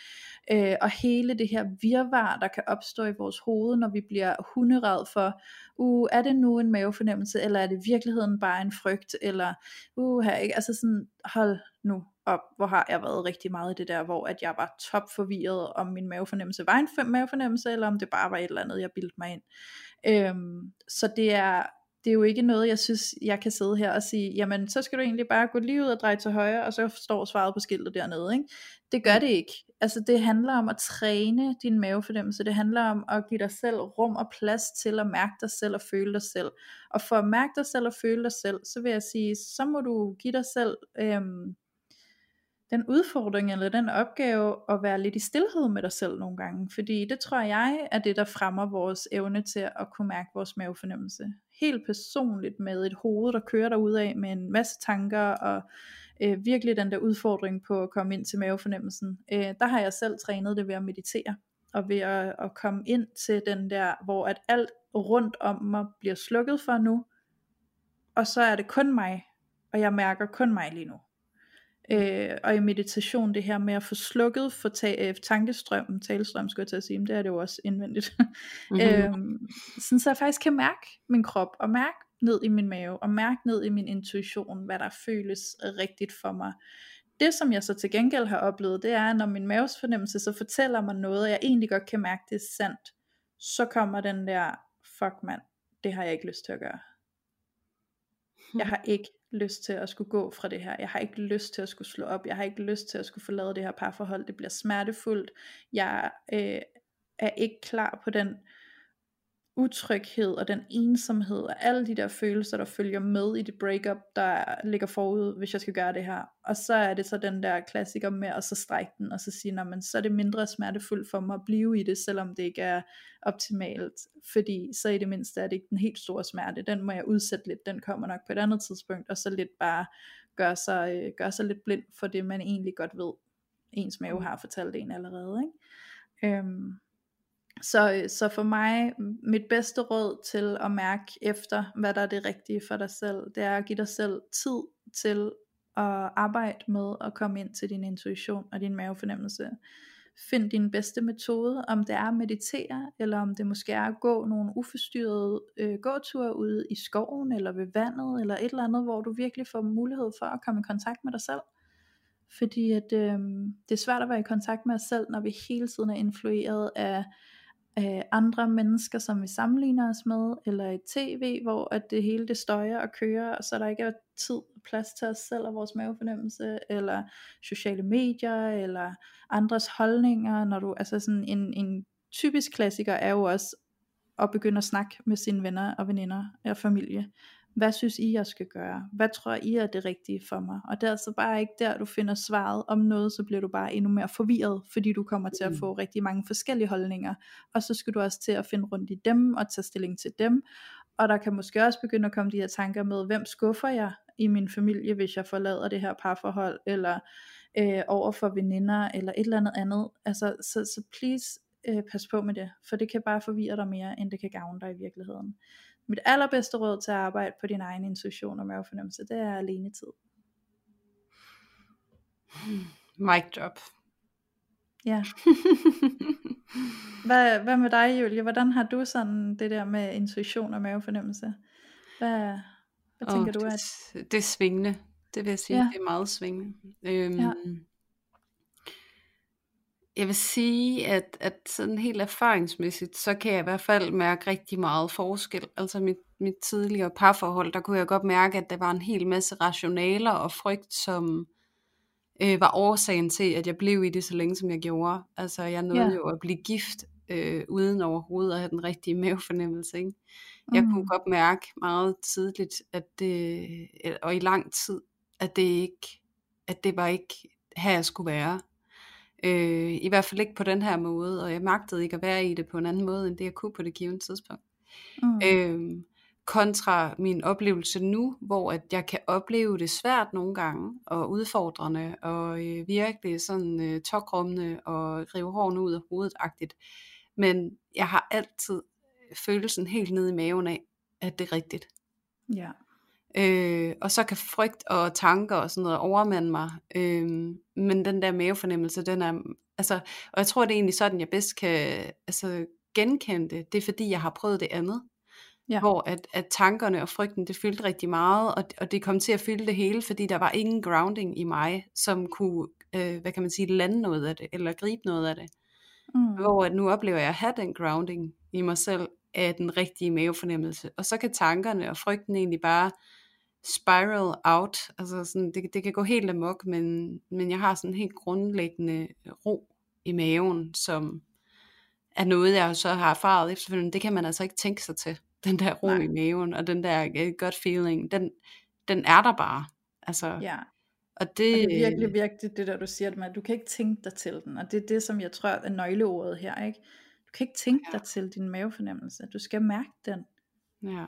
Speaker 2: Øh, og hele det her virvar, der kan opstå i vores hoved, når vi bliver hunderad for, uh, er det nu en mavefornemmelse, eller er det i virkeligheden bare en frygt, eller uh, her, ikke? altså sådan, hold nu op, hvor har jeg været rigtig meget i det der, hvor at jeg var top forvirret, om min mavefornemmelse var en fem mavefornemmelse, eller om det bare var et eller andet, jeg bildte mig ind. Øhm, så det er, det er jo ikke noget, jeg synes, jeg kan sidde her og sige, jamen så skal du egentlig bare gå lige ud og dreje til højre, og så står svaret på skiltet dernede. Ikke? Det gør det ikke. Altså det handler om at træne din mavefornemmelse. Det handler om at give dig selv rum og plads til at mærke dig selv og føle dig selv. Og for at mærke dig selv og føle dig selv, så vil jeg sige, så må du give dig selv øhm, den udfordring eller den opgave at være lidt i stillhed med dig selv nogle gange. Fordi det tror jeg er det, der fremmer vores evne til at kunne mærke vores mavefornemmelse. Helt personligt med et hoved, der kører dig af med en masse tanker og øh, virkelig den der udfordring på at komme ind til mavefornemmelsen. Øh, der har jeg selv trænet det ved at meditere og ved at, at komme ind til den der, hvor at alt rundt om mig bliver slukket for nu, og så er det kun mig, og jeg mærker kun mig lige nu. Øh, og i meditation det her med at få slukket for ta- øh, tankestrømmen, talestrøm skulle jeg til at sige, men det er det jo også indvendigt.
Speaker 1: Mhm. *laughs*
Speaker 2: øhm, sådan så jeg faktisk kan mærke min krop, og mærke ned i min mave, og mærke ned i min intuition, hvad der føles rigtigt for mig. Det som jeg så til gengæld har oplevet, det er, når min maves fornemmelse så fortæller mig noget, og jeg egentlig godt kan mærke, det er sandt, så kommer den der, fuck mand, det har jeg ikke lyst til at gøre. Jeg har ikke lyst til at skulle gå fra det her. Jeg har ikke lyst til at skulle slå op. Jeg har ikke lyst til at skulle forlade det her parforhold. Det bliver smertefuldt. Jeg øh, er ikke klar på den utryghed og den ensomhed og alle de der følelser, der følger med i det breakup, der ligger forud, hvis jeg skal gøre det her. Og så er det så den der klassiker med at så strække den, og så sige, "Nå, men så er det mindre smertefuldt for mig at blive i det, selvom det ikke er optimalt, fordi så i det mindste er det ikke den helt store smerte, den må jeg udsætte lidt, den kommer nok på et andet tidspunkt, og så lidt bare gøre sig, øh, gøre sig lidt blind for det, man egentlig godt ved, ens mave har fortalt en allerede. Ikke? Øhm, så, øh, så for mig, mit bedste råd til at mærke efter, hvad der er det rigtige for dig selv, det er at give dig selv tid til at arbejde med at komme ind til din intuition og din mavefornemmelse. Find din bedste metode, om det er at meditere, eller om det måske er at gå nogle uforstyrrede øh, gåture ude i skoven, eller ved vandet, eller et eller andet, hvor du virkelig får mulighed for at komme i kontakt med dig selv. Fordi at, øh, det er svært at være i kontakt med os selv, når vi hele tiden er influeret af øh, andre mennesker, som vi sammenligner os med, eller i tv, hvor at det hele det støjer og kører, og så der ikke er tid og plads til os selv og vores mavefornemmelse, eller sociale medier, eller andres holdninger, når du, altså sådan en, en typisk klassiker er jo også at begynde at snakke med sine venner og veninder og familie. Hvad synes I, jeg skal gøre? Hvad tror I er det rigtige for mig? Og det er altså bare ikke der, du finder svaret om noget, så bliver du bare endnu mere forvirret, fordi du kommer til at få rigtig mange forskellige holdninger. Og så skal du også til at finde rundt i dem og tage stilling til dem. Og der kan måske også begynde at komme de her tanker med, hvem skuffer jeg i min familie, hvis jeg forlader det her parforhold, eller øh, over for veninder, eller et eller andet andet. Altså, så, så please øh, pas på med det, for det kan bare forvirre dig mere, end det kan gavne dig i virkeligheden. Mit allerbedste råd til at arbejde på din egen intuition og mavefornemmelse, det er alene tid.
Speaker 1: Mic drop.
Speaker 2: Ja. *laughs* Hvad, hvad med dig, Julie? Hvordan har du sådan det der med intuition og mavefornemmelse? Hvad, hvad tænker du?
Speaker 1: det,
Speaker 2: At...
Speaker 1: det er svingende. Det vil jeg sige,
Speaker 2: Ja.
Speaker 1: det er meget svingende. Øhm,
Speaker 2: Ja.
Speaker 1: Jeg vil sige, at, at sådan helt erfaringsmæssigt, så kan jeg i hvert fald mærke rigtig meget forskel. Altså mit, mit tidligere parforhold, der kunne jeg godt mærke, at der var en hel masse rationaler og frygt, som øh, var årsagen til, at jeg blev i det så længe, som jeg gjorde. Altså jeg nåede
Speaker 2: Ja.
Speaker 1: jo at blive gift, øh, uden overhovedet at have den rigtige mavefornemmelse. Ikke? Jeg kunne
Speaker 2: Mm.
Speaker 1: godt mærke meget tidligt, at det, og i lang tid, at det ikke, at det var ikke her, jeg skulle være. Øh, I hvert fald ikke på den her måde, og jeg magtede ikke at være i det på en anden måde, end det jeg kunne på det givende tidspunkt.
Speaker 2: Mm.
Speaker 1: Øh, kontra min oplevelse nu, hvor at jeg kan opleve det svært nogle gange, og udfordrende, og øh, virkelig sådan øh, tokrummende, og rive hårene ud af hovedet-agtigt. Men jeg har altid følelsen helt nede i maven af, at det er rigtigt.
Speaker 2: Ja.
Speaker 1: Øh, og så kan frygt og tanker og sådan noget overmande mig. Øh, men den der mavefornemmelse, den er, altså, og jeg tror det er egentlig sådan, jeg bedst kan altså, genkende det. Det er fordi, jeg har prøvet det andet. Ja. Hvor at, at tankerne og frygten, det fyldte rigtig meget, og, og det kom til at fylde det hele, fordi der var ingen grounding i mig, som kunne, øh, hvad kan man sige, lande noget af det, eller gribe noget af det. Mm. Hvor at nu oplever jeg at have den grounding i mig selv, af den rigtige mavefornemmelse. Og så kan tankerne og frygten egentlig bare spiral out. Altså sådan, det, det kan gå helt amok, men, men jeg har sådan en helt grundlæggende ro i maven, som er noget, jeg så har erfaret efterfølgende. Det kan man altså ikke tænke sig til. *laughs* Den der ro Nej. i maven, og den der uh, gut feeling, den, den er der bare. Altså,
Speaker 2: ja. Og det, og det er virkelig virkelig det der du siger, at du kan ikke tænke dig til den, og det er det som jeg tror er nøgleordet her, ikke? Du kan ikke tænke ja. dig til din mavefornemmelse. Du skal mærke den.
Speaker 1: Ja.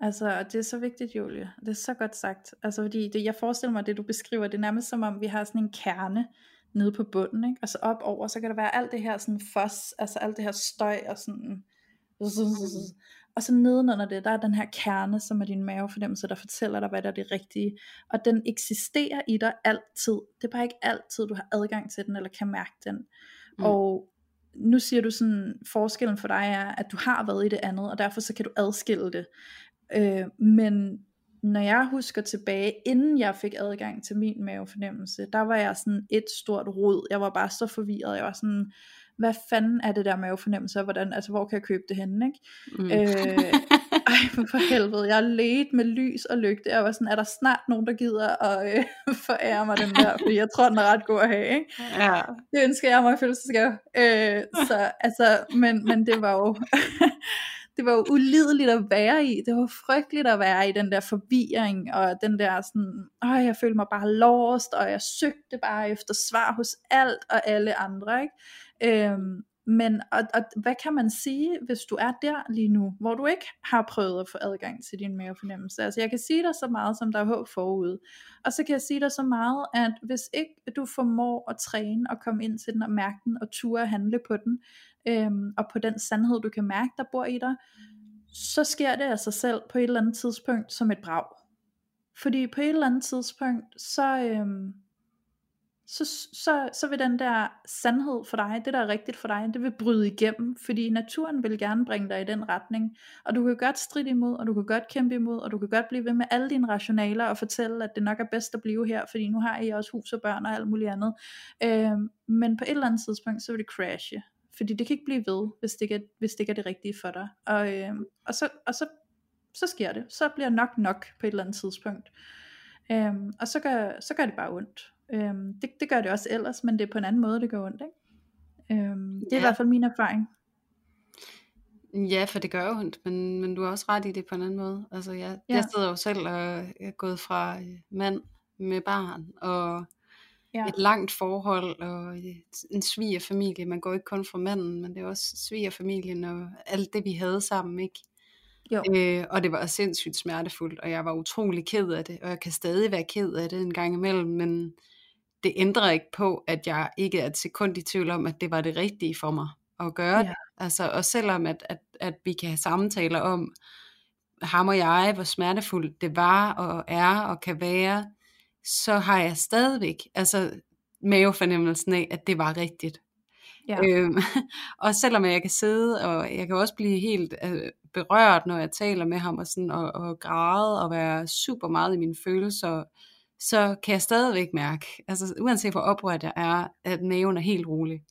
Speaker 2: Altså, og det er så vigtigt, Julie. Det er så godt sagt. Altså, fordi det, jeg forestiller mig, det du beskriver, det er nærmest som om, vi har sådan en kerne nede på bunden, ikke? og så op over, så kan der være alt det her sådan fos, altså alt det her støj og sådan, og så nedenunder det, der er den her kerne, som er din mavefornemmelse, der fortæller dig, hvad der er det rigtige, og den eksisterer i dig altid, det er bare ikke altid, du har adgang til den, eller kan mærke den, mm. og nu siger du sådan, forskellen for dig er, at du har været i det andet, og derfor så kan du adskille det. Øh, men når jeg husker tilbage, inden jeg fik adgang til min mavefornemmelse, der var jeg sådan et stort rod. Jeg var bare så forvirret. Jeg var sådan, hvad fanden er det der mavefornemmelse, og hvordan, altså hvor kan jeg købe det henne, ikke? Mm. Øh, *laughs* ej, for helvede, jeg let med lys og lygte, jeg var sådan, er der snart nogen, der gider at øh, *laughs* forære mig den der, fordi jeg tror, den er ret god at have, ikke?
Speaker 1: Ja.
Speaker 2: Det ønsker jeg mig i. Øh, så, altså, men, men det var jo, *laughs* det var jo ulideligt at være i, det var frygteligt at være i den der forvirring, og den der sådan, åh, jeg følte mig bare lost, og jeg søgte bare efter svar hos alt og alle andre, ikke? Øhm, men og, og hvad kan man sige, hvis du er der lige nu, hvor du ikke har prøvet at få adgang til din mavefornemmelse? Altså jeg kan sige dig så meget, som der er håb forud. Og så kan jeg sige dig så meget, at hvis ikke du formår at træne og komme ind til den og mærke den og ture at handle på den, øhm, og på den sandhed du kan mærke, der bor i dig, så sker det af sig selv på et eller andet tidspunkt som et brag. Fordi på et eller andet tidspunkt, så, øhm, så, så, så vil den der sandhed for dig, det der er rigtigt for dig, det vil bryde igennem, fordi naturen vil gerne bringe dig i den retning, og du kan godt stride imod, og du kan godt kæmpe imod, og du kan godt blive ved med alle dine rationaler og fortælle, at det nok er bedst at blive her, fordi nu har I også hus og børn og alt muligt andet, øhm, men på et eller andet tidspunkt, så vil det crashe, fordi det kan ikke blive ved, hvis det ikke er, hvis det, ikke er det rigtige for dig, og, øhm, og, så, og så, så sker det, så bliver nok nok på et eller andet tidspunkt, øhm, og så gør, så gør det bare ondt, Øhm, det, det gør det også ellers, men det er på en anden måde, det gør ondt. Ikke? Øhm, det er ja. i hvert fald min erfaring.
Speaker 1: Ja, for det gør jo ondt, men, men du har også ret i det på en anden måde. Altså, jeg, ja. jeg sidder jo selv og er gået fra øh, mand med barn, og ja. et langt forhold, og en svigerfamilie. Man går ikke kun fra manden, men det er også svigerfamilien, og alt det, vi havde sammen, ikke? Jo. Øh, og det var sindssygt smertefuldt, og jeg var utrolig ked af det, og jeg kan stadig være ked af det en gang imellem, men det ændrer ikke på, at jeg ikke er et sekund i tvivl om, at det var det rigtige for mig at gøre ja. det. Altså, og selvom at, at, at vi kan have samtaler om, ham og jeg, hvor smertefuldt det var og er og kan være, så har jeg stadigvæk altså mavefornemmelsen af, at det var rigtigt. Ja. Øhm, *laughs* og selvom jeg kan sidde, og jeg kan også blive helt øh, berørt, når jeg taler med ham, og, sådan, og, og græde, og være super meget i mine følelser, så kan jeg stadigvæk mærke, altså uanset hvor oprørt jeg er, at maven er helt rolig.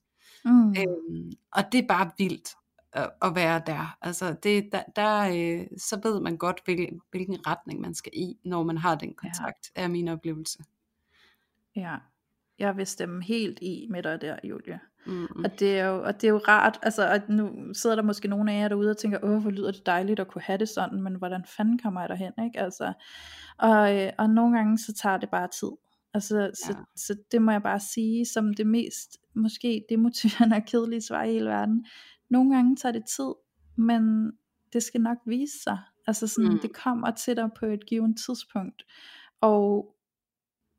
Speaker 1: Mm. Øhm, og det er bare vildt at, være der. Altså det, der, der øh, så ved man godt, hvilken, hvilken retning man skal i, når man har den kontakt, ja. er min oplevelse.
Speaker 2: Ja, jeg vil stemme helt i med dig der, Julia. Mm-hmm. Og, det er jo, og det er jo rart, altså at nu sidder der måske nogle af jer derude og tænker, åh hvor lyder det dejligt at kunne have det sådan, men hvordan fanden kommer jeg derhen, ikke? Altså, og, øh, og nogle gange så tager det bare tid. Altså, ja. så, så det må jeg bare sige, som det mest måske demotiverende og kedelige svar i hele verden. Nogle gange tager det tid, men det skal nok vise sig. Altså sådan,
Speaker 1: Mm.
Speaker 2: mm. det kommer til dig på et givet tidspunkt. Og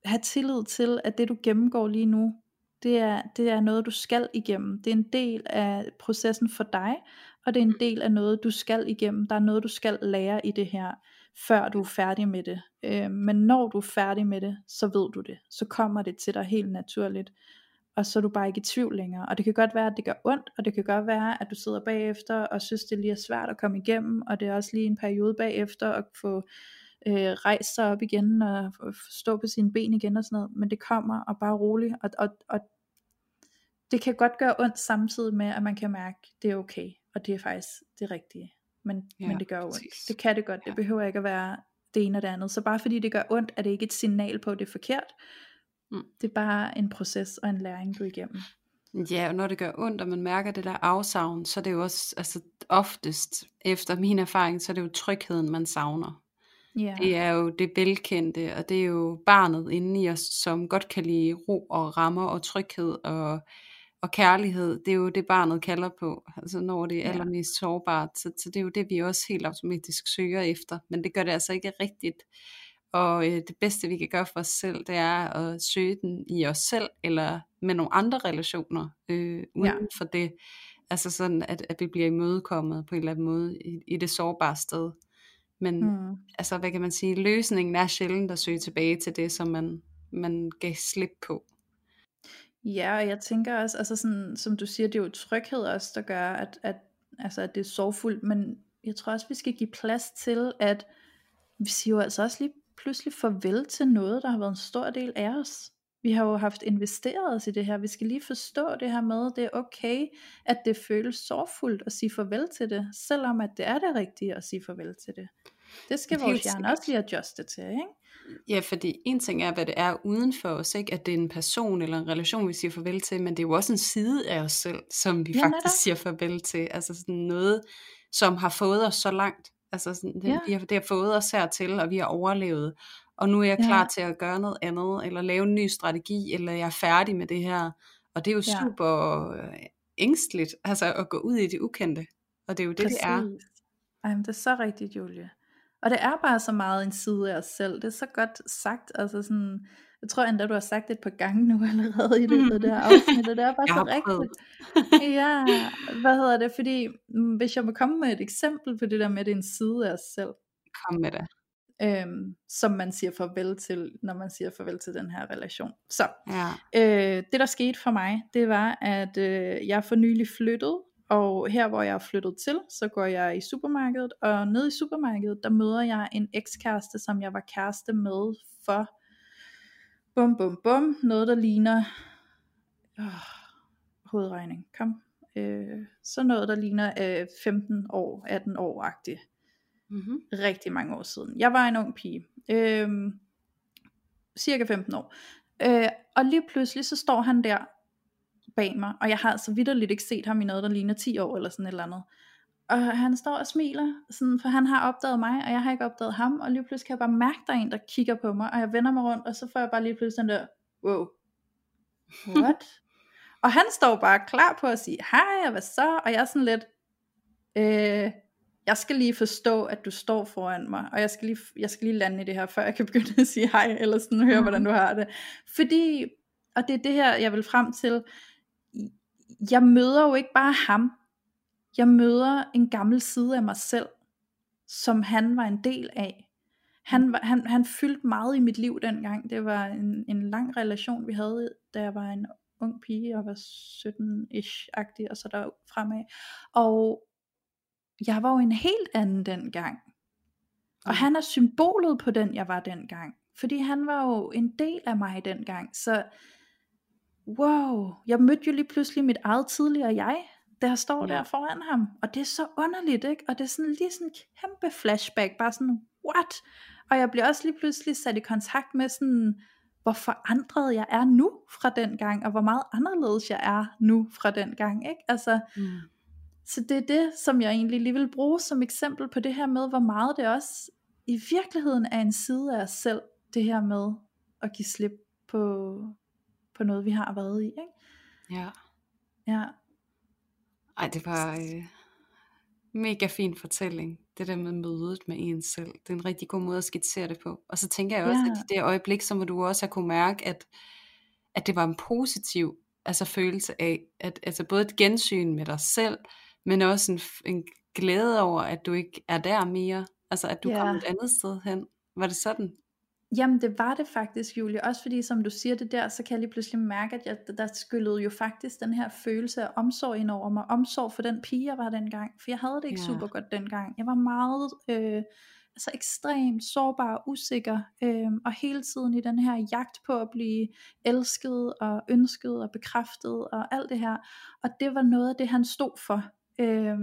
Speaker 2: have tillid til, at det du gennemgår lige nu, det er, det er noget du skal igennem. Det er en del af processen for dig, og det er en del af noget du skal igennem. Der er noget du skal lære i det her, før du er færdig med det. Øh, men når du er færdig med det, så ved du det. Så kommer det til dig helt naturligt. Og så er du bare ikke i tvivl længere. Og det kan godt være, at det gør ondt, og det kan godt være, at du sidder bagefter og synes, det lige er svært at komme igennem, og det er også lige en periode bagefter at få øh, rejse sig op igen og stå på sine ben igen og sådan noget, men det kommer og bare roligt, og, og, og det kan godt gøre ondt samtidig med, at man kan mærke, det er okay, og det er faktisk det rigtige, men,
Speaker 1: ja,
Speaker 2: men det gør
Speaker 1: præcis.
Speaker 2: ondt. Det kan det godt,
Speaker 1: Ja.
Speaker 2: det behøver ikke at være det ene og det andet, så bare fordi det gør ondt, er det ikke et signal på, at det er forkert,
Speaker 1: Mm.
Speaker 2: det er bare en proces og en læring, du er igennem.
Speaker 1: Ja, og når det gør ondt, og man mærker det der afsavn, så er det jo også, altså oftest, efter min erfaring, så er det jo trygheden, man savner.
Speaker 2: Ja,
Speaker 1: Det er jo det velkendte, og det er jo barnet inde i os, som godt kan lide ro og rammer og tryghed og, og kærlighed. Det er jo det, barnet kalder på, altså når det er allermest sårbart. Så, så det er jo det, vi også helt automatisk søger efter. Men det gør det altså ikke rigtigt. Og øh, det bedste, vi kan gøre for os selv, det er at søge den i os selv, eller med nogle andre relationer øh, uden
Speaker 2: Ja.
Speaker 1: for det. Altså sådan, at, at vi bliver imødekommet på en eller anden måde i, i det sårbare sted. Men
Speaker 2: mm.
Speaker 1: altså hvad kan man sige, løsningen er sjældent at søge tilbage til det, som man, man gav slip på.
Speaker 2: Ja, og jeg tænker også, altså sådan, som du siger, det er jo tryghed også, der gør, at, at, altså, at det er sorgfuldt, men jeg tror også, vi skal give plads til, at vi siger jo altså også lige pludselig farvel til noget, der har været en stor del af os. Vi har jo haft investeret os i det her. Vi skal lige forstå det her med, det er okay, at det føles sorgfuldt at sige farvel til det, selvom at det er det rigtige at sige farvel til det. Det skal vores hjerne også lige adjuste til, ikke?
Speaker 1: Ja, fordi en ting er, hvad det er uden for os, ikke? at det er en person eller en relation, vi siger farvel til, men det er jo også en side af os selv, som vi
Speaker 2: Ja,
Speaker 1: faktisk siger farvel til. Altså sådan noget, som har fået os så langt. Altså sådan, det,
Speaker 2: Ja.
Speaker 1: vi har, det har fået os hertil, og vi har overlevet. Og nu er jeg
Speaker 2: Ja.
Speaker 1: klar til at gøre noget andet, eller lave en ny strategi, eller jeg er færdig med det her. Og det er jo
Speaker 2: Ja.
Speaker 1: super øh, ængstligt, altså at gå ud i det ukendte. Og det er jo det, det er.
Speaker 2: Præcis. Ej, men det er så rigtigt, Julie. Og det er bare så meget en side af os selv. Det er så godt sagt. Altså sådan, jeg tror endda, du har sagt det et par gange nu allerede i løbet af det her *laughs* afsnit, og det er bare så rigtigt. ja, hvad hedder det? Fordi, mm, hvis jeg må komme med et eksempel på det der med, at det er en side af os selv,
Speaker 1: Kom med det.
Speaker 2: øhm, som man siger farvel til, når man siger farvel til den her relation. Så,
Speaker 1: Ja.
Speaker 2: Øh, det der skete for mig, det var, at øh, jeg for nylig flyttede, og her hvor jeg er flyttet til, så går jeg i supermarkedet, og nede i supermarkedet, der møder jeg en ekskæreste, som jeg var kæreste med for, bum bum bum, noget der ligner, øh, hovedregning, kom, øh, så noget der ligner øh, 15 år, 18 år-agtigt
Speaker 1: Mm-hmm.
Speaker 2: rigtig mange år siden. Jeg var en ung pige, øh, cirka 15 år, øh, og lige pludselig så står han der bag mig, og jeg har altså vidderligt ikke set ham i noget, der ligner 10 år eller sådan et eller andet. Og han står og smiler, sådan, for han har opdaget mig, og jeg har ikke opdaget ham, og lige pludselig kan jeg bare mærke, der er en, der kigger på mig, og jeg vender mig rundt, og så får jeg bare lige pludselig den der, wow, what? *laughs* og han står bare klar på at sige, hej, og hvad så? Og jeg er sådan lidt, øh, jeg skal lige forstå, at du står foran mig, og jeg skal lige, jeg skal lige lande i det her, før jeg kan *laughs* begynde at sige hej, eller sådan høre,
Speaker 1: Mhm.
Speaker 2: hvordan du har det. Fordi, og det er det her, jeg vil frem til, jeg møder jo ikke bare ham, jeg møder en gammel side af mig selv, som han var en del af. Han, var, han, han fyldte meget i mit liv dengang. Det var en, en lang relation, vi havde, da jeg var en ung pige, og var 17-ish-agtig, og så der fremad. Og jeg var jo en helt anden dengang. Og
Speaker 1: Mm.
Speaker 2: han er symbolet på den, jeg var dengang. Fordi han var jo en del af mig dengang. Så wow, jeg mødte jo lige pludselig mit eget tidligere jeg, jeg står
Speaker 1: Ja.
Speaker 2: der foran ham. Og det er så underligt, ikke? Og det er sådan lige sådan en kæmpe flashback, bare sådan, what? Og jeg bliver også lige pludselig sat i kontakt med sådan, hvor forandret jeg er nu fra den gang, og hvor meget anderledes jeg er nu fra den gang, ikke? Altså,
Speaker 1: Mm.
Speaker 2: så det er det, som jeg egentlig lige vil bruge som eksempel på det her med, hvor meget det også i virkeligheden er en side af os selv, det her med at give slip på, på noget, vi har været i. Ikke?
Speaker 1: Ja.
Speaker 2: Ja,
Speaker 1: Ej, det var øh, mega fin fortælling. det der med mødet med en selv. Det er en rigtig god måde at skitsere det på. Og så tænker jeg også, ja. at i det øjeblik, så må du også have kunne mærke, at, at det var en positiv altså følelse af, at altså både et gensyn med dig selv, men også en, en glæde over, at du ikke er der mere. Altså at du ja. kom et andet sted hen. Var det sådan?
Speaker 2: Jamen det var det faktisk, Julie. Også fordi, som du siger det der, så kan jeg lige pludselig mærke, at jeg, der skyllede jo faktisk den her følelse af omsorg ind over mig. Omsorg for den pige, jeg var dengang. For jeg havde det ikke ja. super godt dengang. Jeg var meget, øh, altså ekstremt sårbar og usikker. Øh, og hele tiden i den her jagt på at blive elsket og ønsket og bekræftet og alt det her. Og det var noget af det, han stod for. Øh,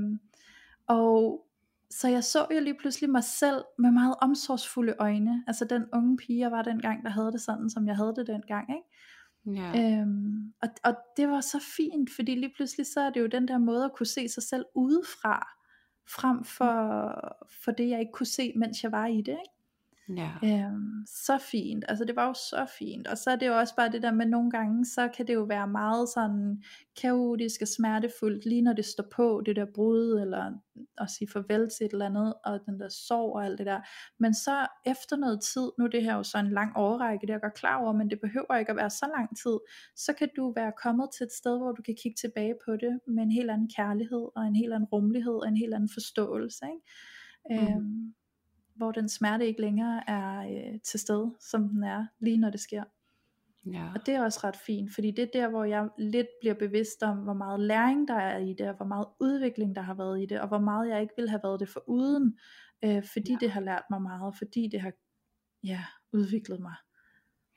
Speaker 2: og så jeg så jo lige pludselig mig selv med meget omsorgsfulde øjne. Altså den unge pige, jeg var dengang, der havde det sådan, som jeg havde det dengang. Ikke? Ja. Øhm, og, og det var så fint, fordi lige pludselig så er det jo den der måde at kunne se sig selv udefra, frem for, for det jeg ikke kunne se, mens jeg var i det. Ikke? Ja. Øhm, så fint, altså det var jo så fint, og så er det jo også bare det der med nogle gange, så kan det jo være meget sådan kaotisk og smertefuldt, lige når det står på, det der brud, eller at sige farvel til et eller andet, og den der sorg og alt det der, men så efter noget tid, nu er det her jo så en lang overrække, det er jeg godt klar over, men det behøver ikke at være så lang tid, så kan du være kommet til et sted, hvor du kan kigge tilbage på det, med en helt anden kærlighed, og en helt anden rummelighed, og en helt anden forståelse, ikke? Mm. Øhm, hvor den smerte ikke længere er øh, til stede, som den er, lige når det sker. Ja. Og det er også ret fint, fordi det er der, hvor jeg lidt bliver bevidst om, hvor meget læring der er i det, og hvor meget udvikling der har været i det, og hvor meget jeg ikke ville have været det for uden, øh, fordi ja. det har lært mig meget, fordi det har ja, udviklet mig.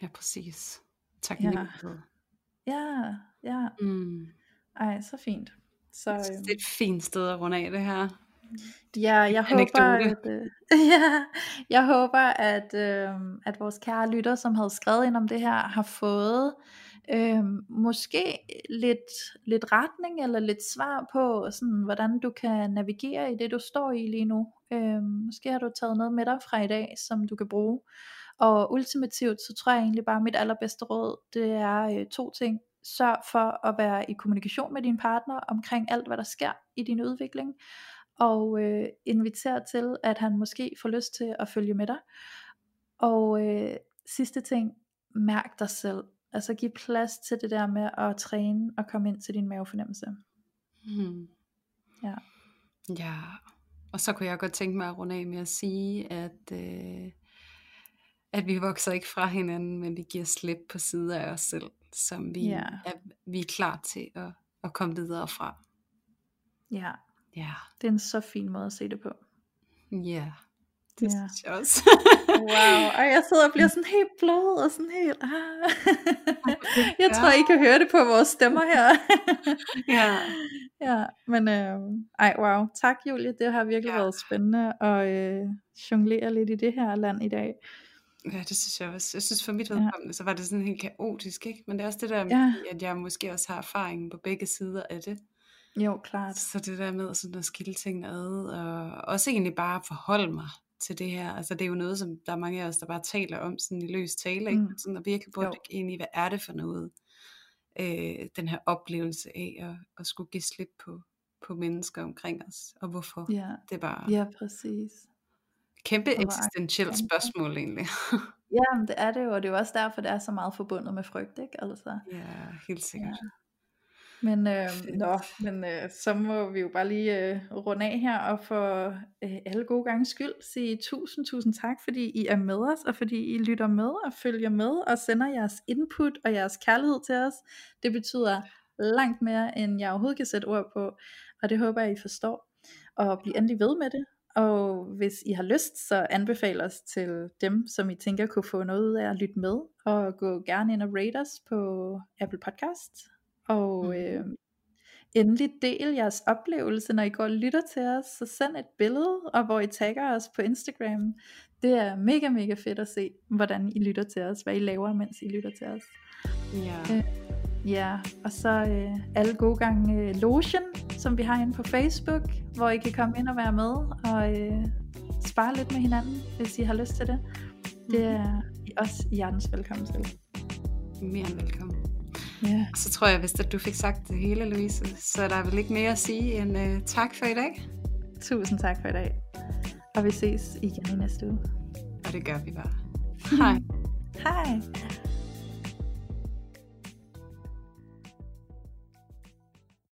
Speaker 1: Ja, præcis. Tak.
Speaker 2: Ja. ja, ja. Mm. Ej, så fint.
Speaker 1: Så, øh, det er et fint sted at runde af det her.
Speaker 2: Ja, jeg håber, at, øh, *laughs* ja, jeg håber, at, øh, at vores kære lytter, som havde skrevet ind om det her, har fået øh, måske lidt, lidt retning eller lidt svar på, sådan, hvordan du kan navigere i det, du står i lige nu. Øh, måske har du taget noget med dig fra i dag, som du kan bruge. Og ultimativt, så tror jeg egentlig bare, at mit allerbedste råd, det er øh, to ting. Sørg for at være i kommunikation med din partner omkring alt, hvad der sker i din udvikling og øh, inviterer til, at han måske får lyst til at følge med dig. Og øh, sidste ting, mærk dig selv. Altså giv plads til det der med at træne og komme ind til din mavefornemmelse. Hmm.
Speaker 1: Ja. Ja, og så kunne jeg godt tænke mig at runde af med at sige, at, øh, at vi vokser ikke fra hinanden, men vi giver slip på sider af os selv, som vi, ja. er, vi er klar til at, at komme videre fra.
Speaker 2: Ja, Ja. Det er en så fin måde at se det på.
Speaker 1: Ja, det ja. synes jeg også.
Speaker 2: wow, og jeg sidder og bliver sådan helt blød og sådan helt, ah. jeg tror I kan høre det på vores stemmer her. ja. *laughs* Ja, men øh, ej wow, tak Julie, det har virkelig ja. været spændende at øh, jonglere lidt i det her land i dag.
Speaker 1: Ja, det synes jeg også. Jeg synes for mit vedkommende, ja. så var det sådan helt kaotisk, ikke? Men det er også det der med, ja. at jeg måske også har erfaringen på begge sider af det.
Speaker 2: Jo, klart.
Speaker 1: Så det der med sådan at skille tingene ad, og også egentlig bare forholde mig til det her. Altså det er jo noget, som der er mange af os, der bare taler om sådan i løs tale, ikke? Mm. Sådan at virkelig burde ind i, hvad er det for noget? Øh, den her oplevelse af at, at skulle give slip på, på mennesker omkring os, og hvorfor.
Speaker 2: Ja,
Speaker 1: det er bare
Speaker 2: ja præcis.
Speaker 1: Kæmpe eksistentielt spørgsmål egentlig. *laughs*
Speaker 2: ja, det er det jo, og det er jo også derfor, det er så meget forbundet med frygt, ikke? Altså,
Speaker 1: ja, helt sikkert. Ja.
Speaker 2: Men, øh, *laughs* nå, men øh, så må vi jo bare lige øh, runde af her og for øh, alle gode gange skyld sige tusind, tusind tak, fordi I er med os, og fordi I lytter med og følger med og sender jeres input og jeres kærlighed til os. Det betyder langt mere, end jeg overhovedet kan sætte ord på, og det håber jeg, I forstår. Og bliv endelig ved med det. Og hvis I har lyst, så anbefal os til dem, som I tænker kunne få noget ud af at lytte med, og gå gerne ind og rate os på Apple Podcast og mm. øh, endelig del jeres oplevelse, når I går og lytter til os, så send et billede, og hvor I tagger os på Instagram. Det er mega, mega fedt at se, hvordan I lytter til os, hvad I laver, mens I lytter til os. Ja. Øh, ja, og så øh, alle gode gange øh, Lotion, som vi har inde på Facebook, hvor I kan komme ind og være med, og øh, spare lidt med hinanden, hvis I har lyst til det. Det mm. er I også hjertens velkommen til.
Speaker 1: Mere end velkommen. Ja. Så tror jeg, hvis du fik sagt det hele, Louise, så er der vel ikke mere at sige end uh, tak for i dag.
Speaker 2: Tusind tak for i dag. Og vi ses igen i næste uge.
Speaker 1: Og det gør vi bare. Hej. *laughs*
Speaker 2: Hej.